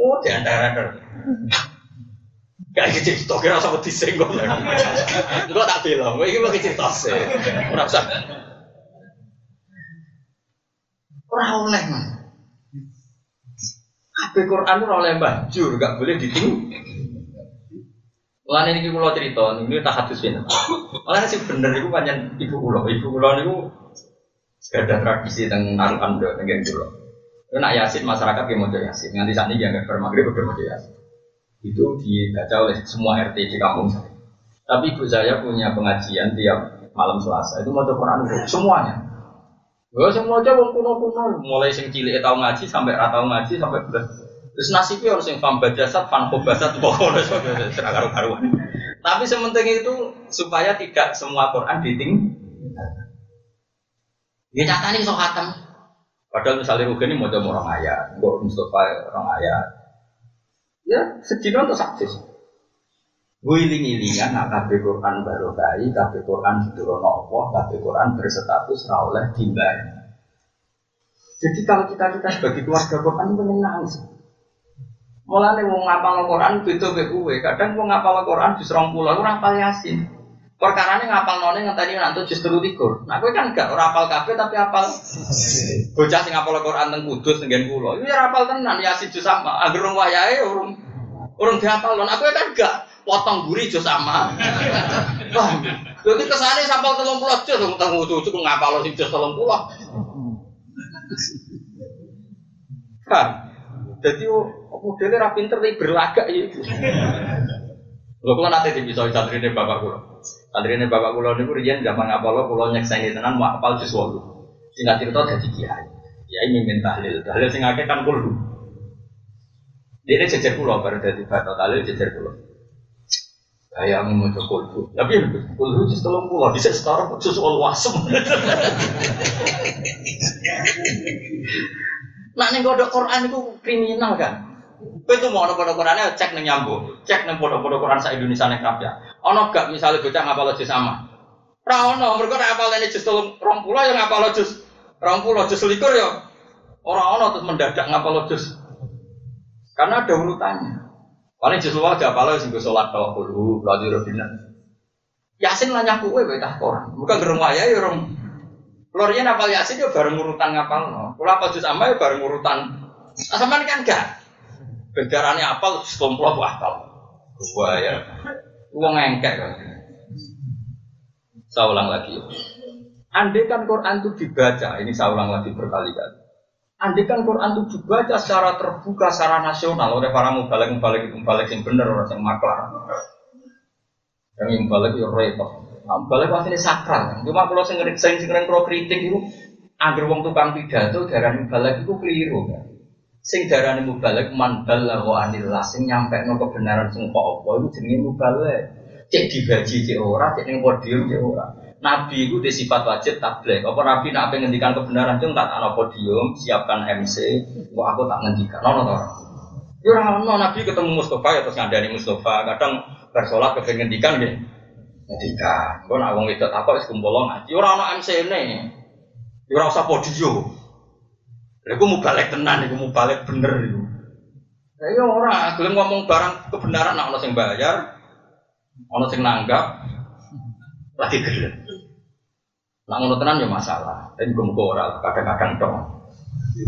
Oh, di antara Gak iki cerita kira sama disenggol. Gue tak bilang, gue ini mau cerita sih. Ora usah. Ora oleh man. Kabeh Quran ora oleh banjur, gak boleh diting. Lan ini kula cerita, ini tak hadis ben. Malah sih bener iku pancen ibu kula, ibu kula niku ada tradisi teng narukan do teng kula. Nak yasin masyarakat yang mau yasin, nganti saat ini jangan bermagrib udah mau yasin itu dibaca oleh semua RT di kampung saya. Tapi ibu saya punya pengajian tiap malam Selasa itu mau Quran semuanya. Gue semua aja wong kuno kuno, mulai sing cilik tahu ngaji sampai ratau ngaji sampai belas. Terus nasibnya harus yang fam bajasat, fam kobasat, pokoknya seragam karuan. Tapi sementing itu supaya tidak semua Quran diting. Ya nyata nih sok hatam. Padahal misalnya Rugen ini mau orang ayat, gue Mustafa orang ayat, Ya, sedino untuk saksis. Wiling-ilingan nak kabeh Quran baru kai, kabeh Quran diturunno Allah, kabeh Quran berstatus ra oleh Jadi kalau kita kita sebagai keluarga Quran menyenang sih. Mulane wong ngapal Quran mek kowe. Kadang wong ngapal Quran di 20 ora hafal Yasin. Perkarane ngapal none ngenteni nanti justru likur. Nah kowe kan gak ora hafal kabeh tapi hafal. Bocah sing ngapal Quran teng Kudus teng kula. Iki ora hafal tenan Yasin juz sama. Anggere wong wayahe urung urung dihafal lon. Aku kan gak potong guri juz sama. Wah. Jadi kesane sampal 30 juz teng cucu ngapal sing juz 30. Kan. Jadi modelnya ra pinter tapi berlagak ya. Lho kula nate dipisoi santrine bapak kula. Santrine bapak kula niku riyen zaman apalo kula nyekseni tenan mau apal jus 8. Singkat cerita dadi kiai. Kiai mimpin tahlil. Tahlil sing akeh kan kulo. Dia ini jejer pulau baru dari batu tahlil jejer pulau. Kayak mau coba kulhu. Tapi kulhu tolong pulau. Bisa sekarang khusus all wasem. Nah nih kodok Quran itu kriminal kan. Itu mau ono kodok Qurannya cek nih nyambung, cek nih kodok-kodok Quran sa Indonesia kerap ya. Ono gak misalnya bocah ngapal jus sama. Rawono, mereka nek apal ini jus yang ngapal jus rong pulau jus likur ya. Orang ono terus mendadak ngapal jus. Karena ada urutannya. Paling jus luar gak apal sing sholat kalau kudu belajar robina. Yasin lah nyaku kowe betah Quran. Bukan gerung ya orang Lorian apal Yasin ya bareng urutan ngapal. Kalau apal jus amma ya bareng urutan. Sama kan enggak. Bendarane apal sekelompok apal. Wah ya. Uang engkek. Saya ulang lagi. Andai kan Quran itu dibaca, ini saya ulang lagi berkali-kali. Andai kan Quran itu dibaca secara terbuka, secara nasional oleh para mubalik mubalik itu mubalik yang benar orang yang maklar. Yang mubalik itu repot. Nah, mubalik pasti ini sakral. Cuma kalau saya sering sering kalau kritik itu, agar wong tukang pidato darah mubalik itu keliru kan. Sing darah mubalik man balagha anillah sing nyampe no kebenaran sing kok apa itu jenenge mubalik. Cek dibaji cek ora, cek ning podium cek ora. Nabi itu di sifat wajib tabligh. Apa Nabi nak ngendikan kebenaran cung tak ana podium, siapkan MC, kok aku tak ngendikan. Ono to. Ya ora ono Nabi ketemu Mustafa ya terus ngandani Mustafa. Kadang bersolat kepengen ngendikan nggih. Ngendikan. Kok nak wong wedok takok wis kumpul ngaji ora ono MC-ne. Ya ora usah podium. Lha iku mubalek tenan iku mubalek bener. Ya ya ora gelem ngomong barang kebenaran nak ono sing bayar, ono sing nanggap, lagi gelem. Nah ngono tenan ya masalah. Dan gue ora kadang-kadang dong.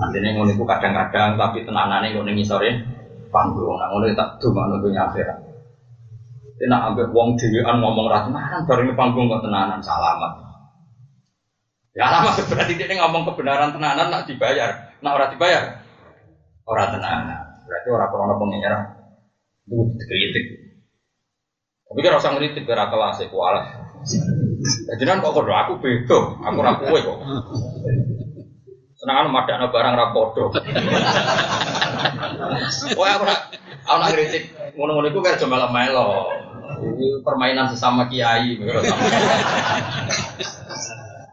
Artinya ngono kadang-kadang tapi tenanane ngono ngisore panggung. Nah ngono tak dumano dunya akhirat. Tidak ambek wong dhewean ngomong ra tenanan bareng panggung kok tenanan salamat. Ya lama berarti dia ngomong kebenaran tenanan nak dibayar. Nak ora dibayar ora tenanan. Berarti ora krono pengenyara. Itu dikritik. Tapi kan rasa ngeritik biar kelas ya kualas. Jadi kan kok kodo aku beda, aku ra kowe kok. Senangan madakno barang ra padha. Aku ra aku nak kritik ngono-ngono iku kaya melo melo. Permainan sesama kiai.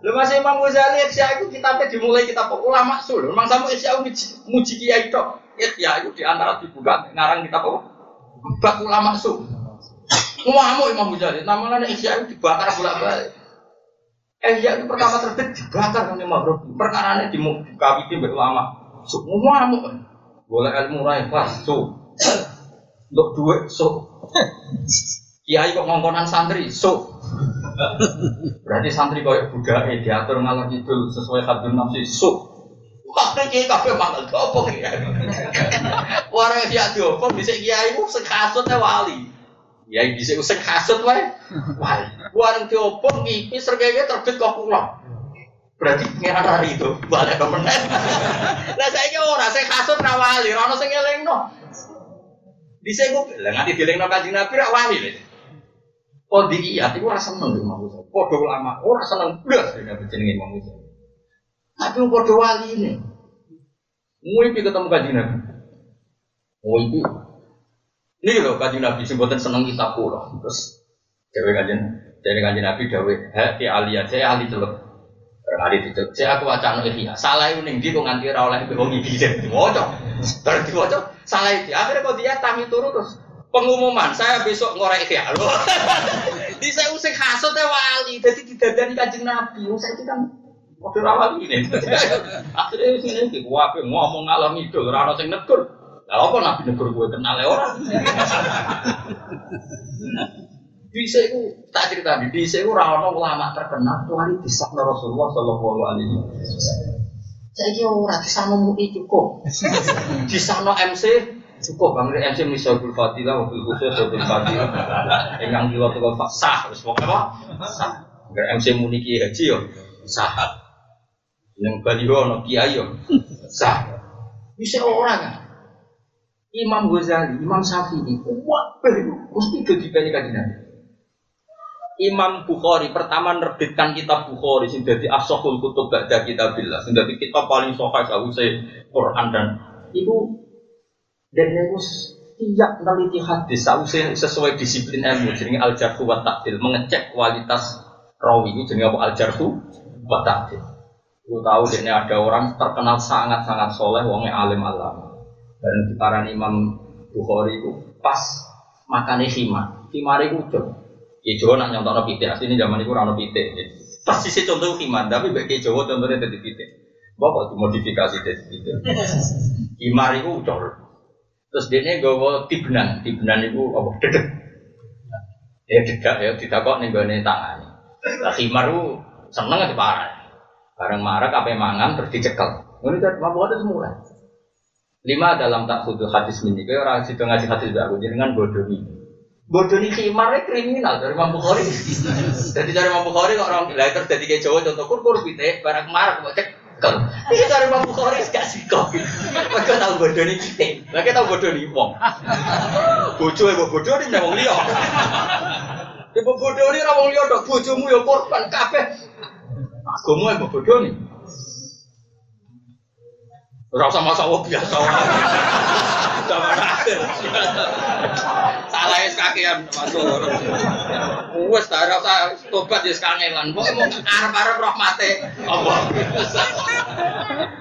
Lu masih Imam Ghazali Ihya itu kitabnya dimulai kitab ulama sul. Memang sama Ihya muji kiai tok. Ihya itu di antara dibuka ngarang kitab apa? Bab ulama sul. Ngamuk Imam Ghazali, namanya Ihya itu dibakar bolak-balik. Ihya itu pertama terbit dibakar kan Imam. Perkara ini dikawiti mbek ulama. Su ngamuk. Boleh ilmu rai pas su. Untuk duit su. Kiai kok ngongkonan santri su. Berarti santri koyo budake diatur ngalor ngidul sesuai hadun nafsi su. Wah, kiai kabeh mangal opo kiai. Warang dia diopong bisa kiai ku sekasutnya wali. Ya bisa usah kasut wae. Wah, warung diopong ngipi sergaya terbit kok pulang. Berarti pengiran hari itu balik ke menen. Lah saya ora saya kasut ra wali, ora ono sing ngelingno. Dhisik ku lah nganti dilingno Kanjeng Nabi ra wali lho. Kodi iya, itu rasa seneng Imam Musa. Podo ulama, ora seneng blas dengan jenenge Imam Musa. Tapi podo wali ini. Muipi ketemu Kanjeng Nabi. Muipi ini loh kaji Nabi sebutan seneng kitab pulau. Terus dewe kajian dari kaji Nabi dewe hati alia saya ahli celuk. Ali itu saya aku wacana ihya. Salah itu nih kok nganti rawleh itu wong iki jadi wocok. Berarti wocok salah itu. Akhirnya kok dia turu terus pengumuman saya besok ngorek ihya. Di saya usik hasut ya wali. Jadi didadani kajian Nabi. Saya itu kan Waktu rawal ini, akhirnya ini wape ngomong ngalor ngidul, rano sing negur, lah apa nabi negur gue kenal ya orang? Bisa itu tak cerita di bisa itu rawon ulama terkenal tuh hari disakna Rasulullah Shallallahu Alaihi Wasallam. Saya kira orang di sana cukup, di sana MC cukup bang MC Misalul Fadilah, mobil khusus mobil Fadilah, yang di waktu kau sah, terus pokoknya apa? Sah. MC Muniki Haji yo sah. Yang Baliho no Kiai yo sah. Bisa orang kan? Imam Ghazali, Imam Syafi'i, wah, mesti jadi kaji kaji Nabi. Imam Bukhari pertama nerbitkan kitab Bukhari sing dadi asahul kutub ba'da kitabillah sing dadi kitab paling sahih sause Quran dan ibu dan niku tiap meneliti hadis sause sesuai disiplin ilmu jenenge al jarhu wa ta'dil mengecek kualitas rawi ini jenenge apa al jarhu wa ta'dil. Lu tahu ini ada orang terkenal sangat-sangat soleh, wongnya alim alam dan diparani Imam Bukhari itu pas makannya khimar. Khimar itu udah. Ya Jawa nak nyontono pitik, asli ini zaman itu rano pitik. Pas sisi contoh khimar, tapi bagi Jawa contohnya jadi pitik. Bapak dimodifikasi jadi pitik. Khimar itu udah. Terus dia gawa tibnan, tibnan itu apa? Dedek. Ya dedek ya, tidak kok nih gue tangan. Lah khimar itu seneng aja parah. Bareng marah, apa mangan terus dicekel. Ini kan mampu ada semua. Lima dalam tak khudu hadis ini, kayak orang situ ngaji hadis aku dengan bodoh ini. Bodoh ini khimarnya kriminal dari Imam Bukhari. Jadi dari Imam Bukhari kok orang lah terus jadi kayak Jawa contoh kur kur pite barang marah kok cek kalau ini dari Imam Bukhari gak sih kok. Mereka tahu bodoh ini kita, mereka tahu bodoh ini wong. Bodoh ya bodoh ini memang liya. Ibu bodoh ini rawong liya dok bojomu ya korban kabeh. Agama ya bodoh nih. Ora usah masa wong biasa. Salah es kakean masuk. Wes ta ora usah tobat ya kangelan. Kok mau arep-arep rahmate Allah.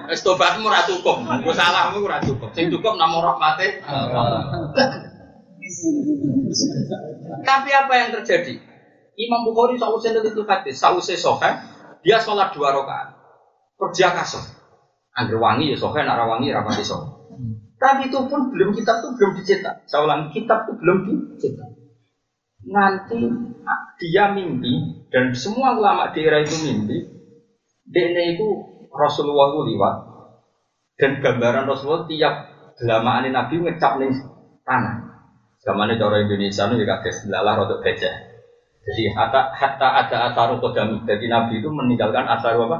Wes tobatmu ora cukup. Wes salahmu ora cukup. Sing cukup namung Tapi apa yang terjadi? Imam Bukhari sausnya itu hadis, sausnya sohe, dia sholat dua rakaat, kerja kasar. Angger wangi ya sohe, nak wangi rapati sohe. Tapi itu pun belum kitab itu belum dicetak. Saya ulang kitab itu belum dicetak. Nanti dia mimpi dan semua ulama daerah itu mimpi. Dene itu Rasulullah itu liwat dan gambaran Rasulullah tiap gelamaan Nabi ngecap nih tanah. Zamannya cara Indonesia itu juga lalah rotok gajah. Jadi hatta, hatta ada asaru kodami. Jadi Nabi itu meninggalkan asaru apa?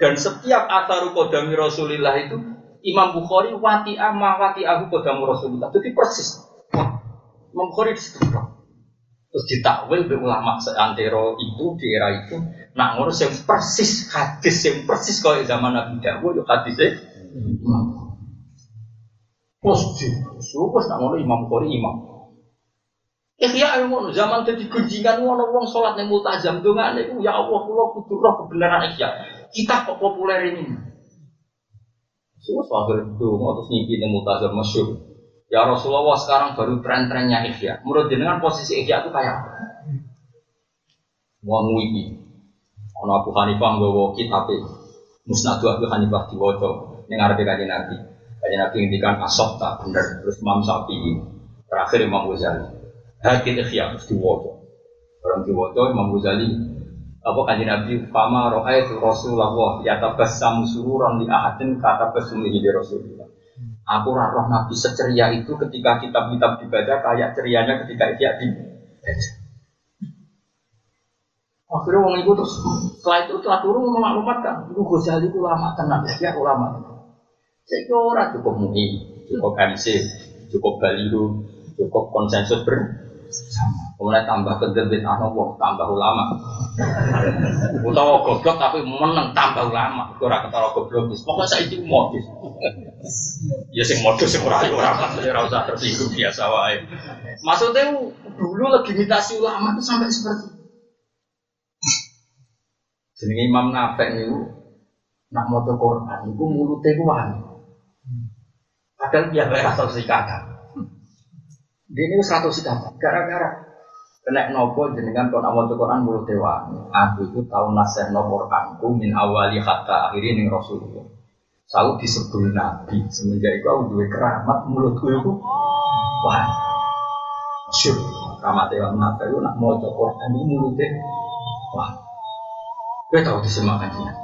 Dan setiap asaru kodami Rasulullah itu Imam Bukhari wati ama wati aku kodamu Rasulullah. Jadi persis. Imam Bukhari di situ. Terus ditakwil oleh ulama seantero itu di era itu. Nak ngurus yang persis hadis yang persis kalau zaman Nabi Dawud itu hadisnya Imam Plus di, terus nak ngurus Imam Bukhari Imam. Ihya ilmu zaman jadi gunjingan ngono wong sholat ning multazam dongane ya Allah kula kudu roh kebenaran ihya. Kita kok populer ini. Semua itu terus ngimpi ning multazam masyhur. Ya Rasulullah sekarang baru tren-trennya ihya. Menurut jenengan posisi ihya itu kayak apa? Wong iki. Ana Abu Hanifah nggawa kitab Musnadu Abu Hanifah diwaca ning ngarepe kanjeng Nabi. Kanjeng Nabi ngendikan asok tak bener terus Imam Syafi'i terakhir Imam Ghazali. Hadil ikhya mesti waca. Orang diwaca Imam Ghazali apa kanjeng Nabi fama itu Rasulullah yatabassam sururan li ahadin kata basumi di Rasulullah. Aku roh Nabi seceria itu ketika kitab-kitab dibaca kayak cerianya ketika dia dibaca. Akhirnya orang itu terus setelah itu setelah turun memaklumatkan, itu Ghazali itu lama tenang, ya ulama. Saya kira cukup mui, cukup MC, cukup baliho, cukup konsensus ber Kemudian tambah kedebit anu wong tambah ulama. Utawa goblok tapi meneng tambah ulama. Ora ketara goblok wis. Pokoke saiki modus. Ya sing modus sing ora ora ora usah biasa wae. Maksudnya dulu legitimasi ulama itu sampai seperti itu. Jenenge Imam Nafek niku nak maca Quran niku mulute ku wangi. Padahal dia ora tau. Dia ini satu sikap, gara-gara kena nopo jenengan kon awal Quran mulut dewa. Aku itu tahu nasih nopo Quranku min awali hatta akhiri ning Rasulullah. Selalu disebut Nabi semenjak itu aku dua keramat mulutku itu wah syur keramat dewa nabi itu nak mau Quran itu mulutnya wah. Gue tahu disemakan dia.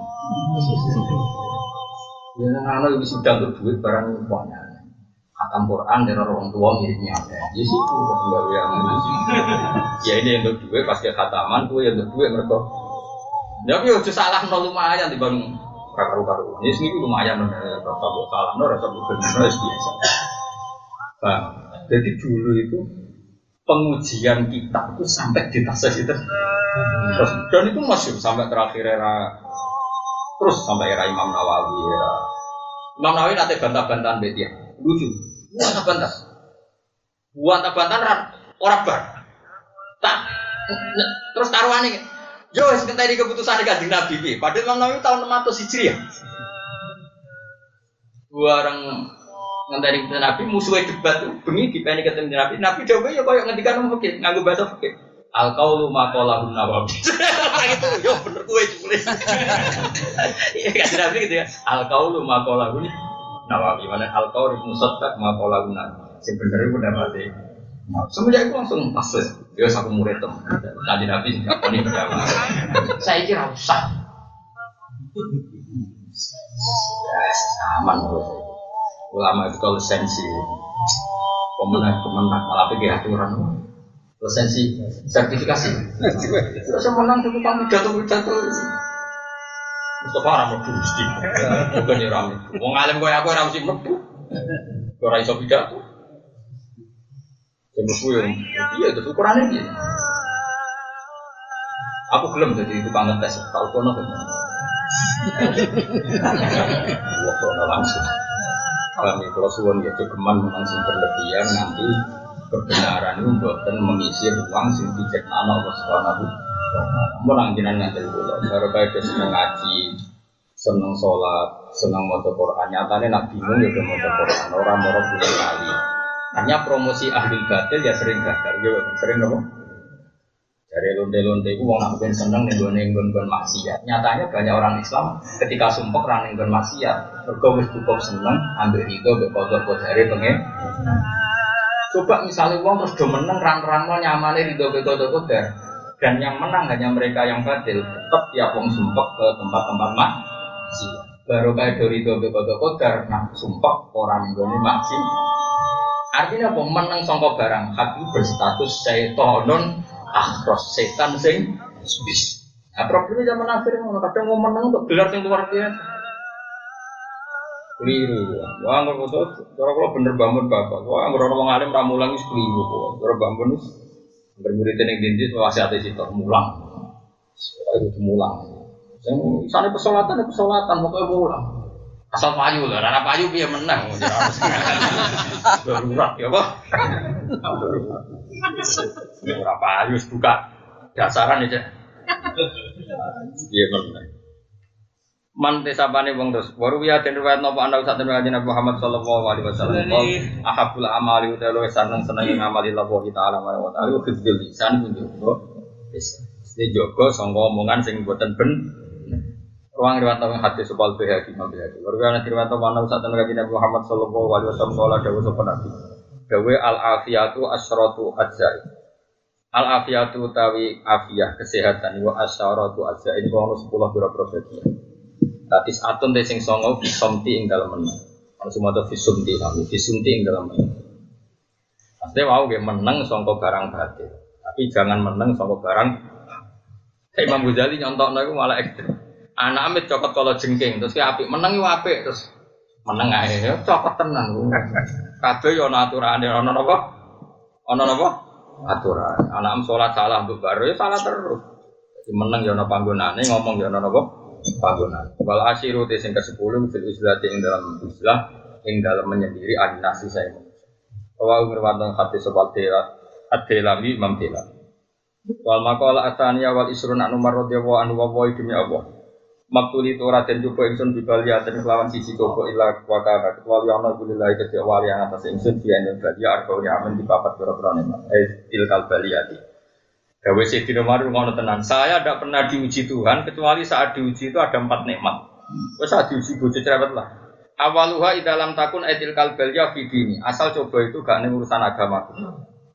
Ya, anak ini sudah untuk duit barang banyak khatam Quran dari orang tua miripnya ada. Ya sih, enggak yang Ya ini yang kedua ke khataman, tuh yang kedua mereka. Ya tapi udah salah nol lumayan di bang karu karu. Ini sini lumayan nih rasa buat salah, nol rasa buat benar biasa. Bang. Jadi dulu itu pengujian kita itu sampai di tas itu. Terus, dan itu masih sampai terakhir era terus sampai era Imam Nawawi era Imam Nawawi nanti bantah-bantahan betia lucu bantah. Bantah bantah bantahan orang bar. Tak terus taruhan ini. Yo sebentar keputusan kanjeng Nabi bi padahal Imam Nawawi tahun 600 Hijriah dua orang ngenteni Nabi musuhnya debat bengi dipeni ketemu Nabi. Nabi jawabnya ya koyo ngendikan mungkin nganggo bahasa fikih Al kaulu makola nawawi. itu yo bener gue tulis. Iya kan Nabi gitu ya. Al kaulu makola nawawi. Mana al makola nawawi. Sing bener itu mati. Semenjak itu langsung pas ya satu murid tuh. Tadi Nabi sih apa nih berjamaah. Saya kira usah. Ya, aman Ulama itu kalau sensi, pemenang pemenang malah pikir aturan lisensi sertifikasi. Terus menang itu kami jatuh jatuh. Mustafa orang mlebu mesti. Bukan ya rame. Wong alim koyo aku ora mesti mlebu. Ora iso pidato. Sing mlebu yo iya itu ukurane piye. Aku gelem jadi tukang ngetes tau kono kan. Wah, kono langsung. Kami kalau suwon ya cukuman langsung berlebihan nanti kebenaran itu bukan mengisi ruang sing diciptakan Allah Subhanahu wa taala. jinan ngaten kula, baru kaya seneng ngaji, seneng sholat, seneng maca Quran. Nyatane nak bingung ya maca Quran, ora moro bulan kali. Hanya promosi ahli batil ya sering gagal, ya sering nopo. Dari lonte-lonte itu wong nak seneng nih gue gue maksiat. Nyatanya banyak orang Islam ketika sumpah running gue maksiat, mergo cukup seneng ambil itu mbek kodok kodare pengen. Coba misalnya uang terus do menang rang-rang nyamane di dobe kodok kodar dan yang menang hanya mereka yang batil tetap ya uang sumpah ke tempat-tempat mak baru kayak dari dobe kodok kodar nah sumpah orang yang gue maksi artinya apa? Menang songkok barang hati berstatus syaitonun akhros setan sing bis. Nah problemnya zaman akhir kadang mau menang untuk gelar yang luar biasa. Keliru. Wah nggak cara kalau bener bangun bapak. Wah nggak orang wong alim ramulang itu keliru. Cara bangun bermurid yang dindi masih ada situ mulang. Supaya itu mulang yang sana pesolatan pesolatan pokoknya mulang. Asal payu lah rara payu dia menang. Darurat ya pak darurat payu buka dasaran aja dia menang man tesabane wong terus waru ya den riwayat napa? Ana usah den Nabi Muhammad sallallahu alaihi wasallam. Ahabul amali utawa seneng seneng ngamali Allah taala wa taala wa fil lisan kunjunggo bisa. Ini jogo sangka omongan sing boten ben Ruang riwayat nang hati sebal behaki mau behaki. Waru ya riwayat napa? Ana usah den Nabi Muhammad sallallahu alaihi wasallam dawuh sapa nabi. Dawe al afiyatu asyratu ajzai. Al afiyatu tawi afiyah kesehatan wa asyaratu ajzai ini kalau 10 pira-pira Tapi atun te sing songo visomti ing dalam menang. Semua itu visumti kami, visumti ing dalam menang. Maksudnya wow, dia menang songko barang batil. Tapi jangan menang songko barang. Kayak Imam Ghazali nyontok itu malah ekstrim. Anak amit cokot kalau jengking, terus kayak api menang itu api terus menang aja ya cokot tenang. Kabeh yo ana aturane ana napa? Ana napa? Aturan. Anak am sholat salah untuk baru ya salah terus. Jadi menang yo ana panggonane, ngomong yo napa? Panggonan. Wal asyiru te sing ke-10 fil islati ing dalam islah ing dalam menyendiri adinasi saya. Wa ngirwanto hati sebab tela ad-delami Imam Dela. Wal maqala ataniya wal isrun anu radhiyallahu anhu wa demi Allah. Maktuli itu raden coba ingsun dibali aten kelawan sisi coba ila wakana kecuali ana kulilahi kecil wali yang atas ingsun dia yang bali arbauni amin di papat pira-pira eh tilkal baliyati Gawe Sayyidina Umar ngono tenan. Saya tidak pernah diuji Tuhan kecuali saat diuji itu ada empat nikmat. Wes saat diuji bojo cerewet lah. Awaluha dalam takun etil kalbelia fidini. Asal coba itu gak nih urusan agama.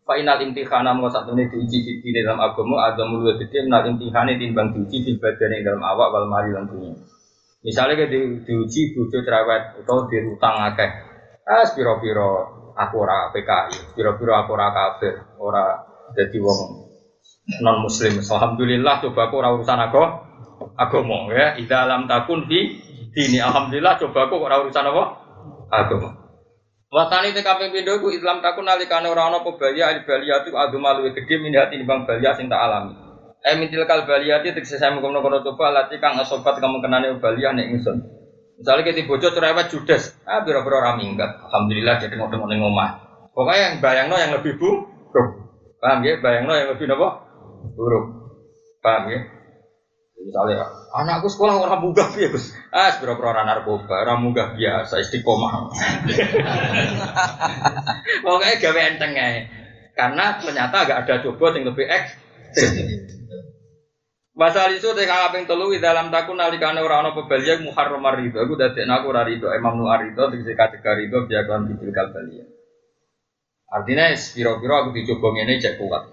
Fa inal imtihana mau satu nih diuji di dalam agama ada mulu gede imtihane timbang diuji di badan dalam awak wal mari lan dunia. Misalnya kayak di, diuji bojo cerewet atau dirutang akeh. Ah, piro-piro aku ora PKI, piro-piro aku ora kafir, ora jadi wong non muslim. Alhamdulillah coba aku urusan aku agama ya. Ida alam takun fi dini. Alhamdulillah coba aku ora urusan apa? Agama. Wasani kaping pindho ku Islam takun nalikane ora ana apa balia al baliyatu adu malu gedhe minati timbang balia sing tak alami. Eh mintil kal baliyati tegese saya mengkono-kono coba lati kang kamu kenane balia nek ingsun. Misalnya kita bocor cerewet judes, ah biro-biro ora minggat. Alhamdulillah jadi ngono ning omah. Pokoknya yang bayangno yang lebih buruk. Paham ya? Bayangno yang lebih apa? Buruk. Paham ya? Misalnya, anakku sekolah orang munggah ya Gus. Ah, sebiro orang narkoba, orang munggah biasa, istiqomah. Pokoknya gawe enteng ya. Karena ternyata agak ada coba yang lebih ekstrim. Masal isu teh kaping telu di dalam takun nalikane ora ana pebaliya muharram rido. Aku dadekno aku ora rido. Imam Nu arido tegese kategori rido biakon bidil kalbalia. Artinya spiro-piro aku dicoba ngene cek kuat.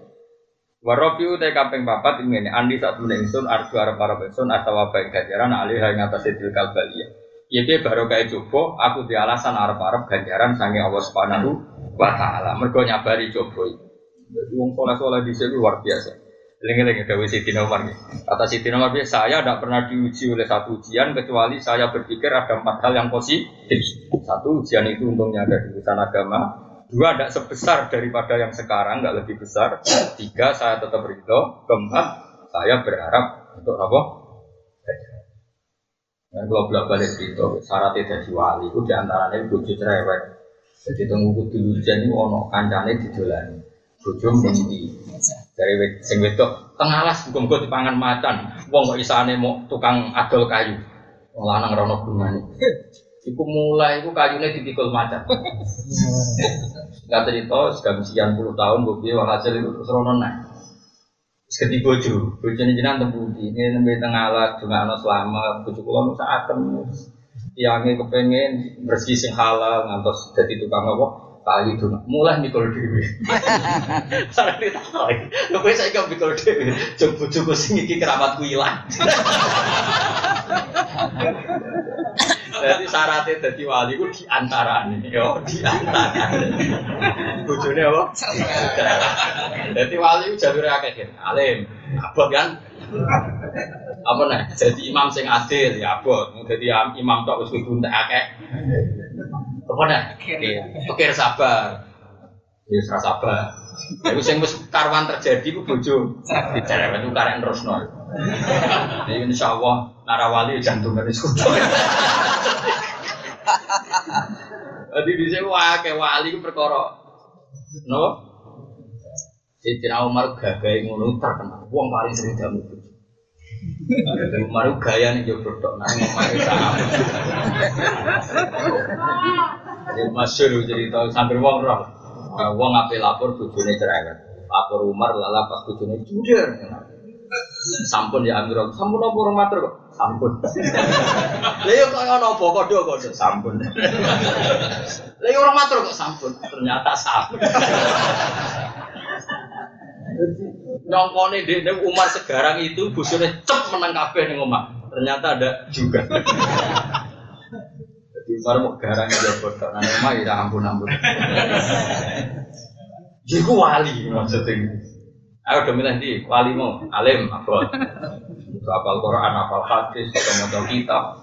Warobiu teh kaping papat ini andi satu ingsun arju arep para ingsun atau apa ganjaran alih yang atas itu kalbalia. Iya baru kayak coba aku di alasan arep arep ganjaran sange Allah subhanahu wa taala. Mergo nyabari coba. Jadi wong soleh soleh di sini luar biasa. Lengi-lengi Dewi Siti Nomar Kata Siti saya tidak pernah diuji oleh satu ujian kecuali saya berpikir ada empat hal yang positif. Satu ujian itu untungnya ada di urusan agama, Dua, tidak sebesar daripada yang sekarang, tidak lebih besar. Tiga, saya tetap ridho. Keempat, saya berharap untuk apa? Dan kalau bolak balik syarat tidak wali, itu di antaranya bujuk cerewet. Jadi tunggu kudu hujan itu ono kancane didolani. Bojo mesti dari sing wedok tengalas bukan gue dipangan macan. Wong kok isane mau tukang adol kayu. Wong lanang rono gunane. Iku mulai, iku kayunya dipikul macan. Gak cerita, sudah sekian puluh tahun, gue bilang hasil itu terus rono naik. Seketi bojo, bojo ini jenang tembuti, ini nembe tengah alat, cuma anak selama, bojo kulo nusa akan, tiangnya kepengen bersih sing halal, ngantos jadi tukang apa, kali itu mulai mikul dewi. Sarang ditakoki, lho kowe saiki kok mikul dewi, bojoku sing iki keramatku ilang. Jadi syaratnya jadi wali itu di antara ini, yo di antara. Bujurnya apa? Jadi wali itu jalur akeh alim, abot kan? Apa nih? Jadi imam sing adil ya abot. Jadi imam tok wis kudu entek akeh. Apa nih? Pikir sabar. Ya sabar. Iku sing wis karwan terjadi ku bojo dicerewet ku karek nerusno. Jadi insyaallah narawali jantung dari sudah. Jadi di sini wah kayak wali ku perkara. No? Sayyidina Umar gagai ngono terkenal. Wong paling sering jamu bojo. Umar gaya nih jodoh tok nang Umar sama. Jadi masyur cerita sambil wong roh. Wong ape lapor bojone cerewet. Lapor Umar lala pas bojone jujur. Sampun ya Amirul, sampun apa orang matur kok? Sampun. Lah yo kok ana apa kodho-kodho sampun. Lah orang matur kok sampun. Ternyata sampun. Nyongkone dene Umar segarang itu bosone cep menang kabeh ning omah. Ternyata ada juga. Umar mau garang aja bodoh, nah emang ya ampun ampun. Jiku wali maksudnya. Ayo udah milih di wali mau alim apa? Itu apal Quran, apal hadis, atau kitab.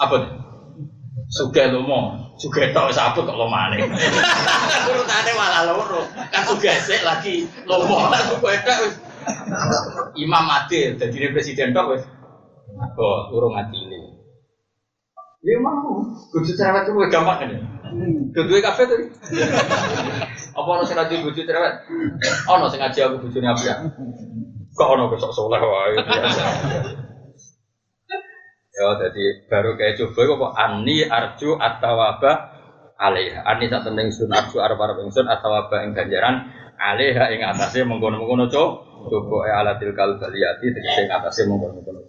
Apa? Suge lo mau, suge tau sapu kok lo mana? Urutane malah loro, kan suge sih lagi lo mau, suge itu Imam adil, jadi presiden tok wes. Oh, urung adil. Ya mau, kudu cerewet itu gampang kan ya. Kedua kafe tuh. Apa orang ngaji bojo cerewet? Ono sing ngaji aku bojone apa ya? Kok ono besok soleh wae. Ya jadi baru kayak coba kok ani arju atau apa alaiha. Ani sak temen sun arju arep arep atau apa ing ganjaran alaiha ing atase mengkono-mengkono coba. Coba alatil kalbaliyati tegese ing atase mengkono-mengkono.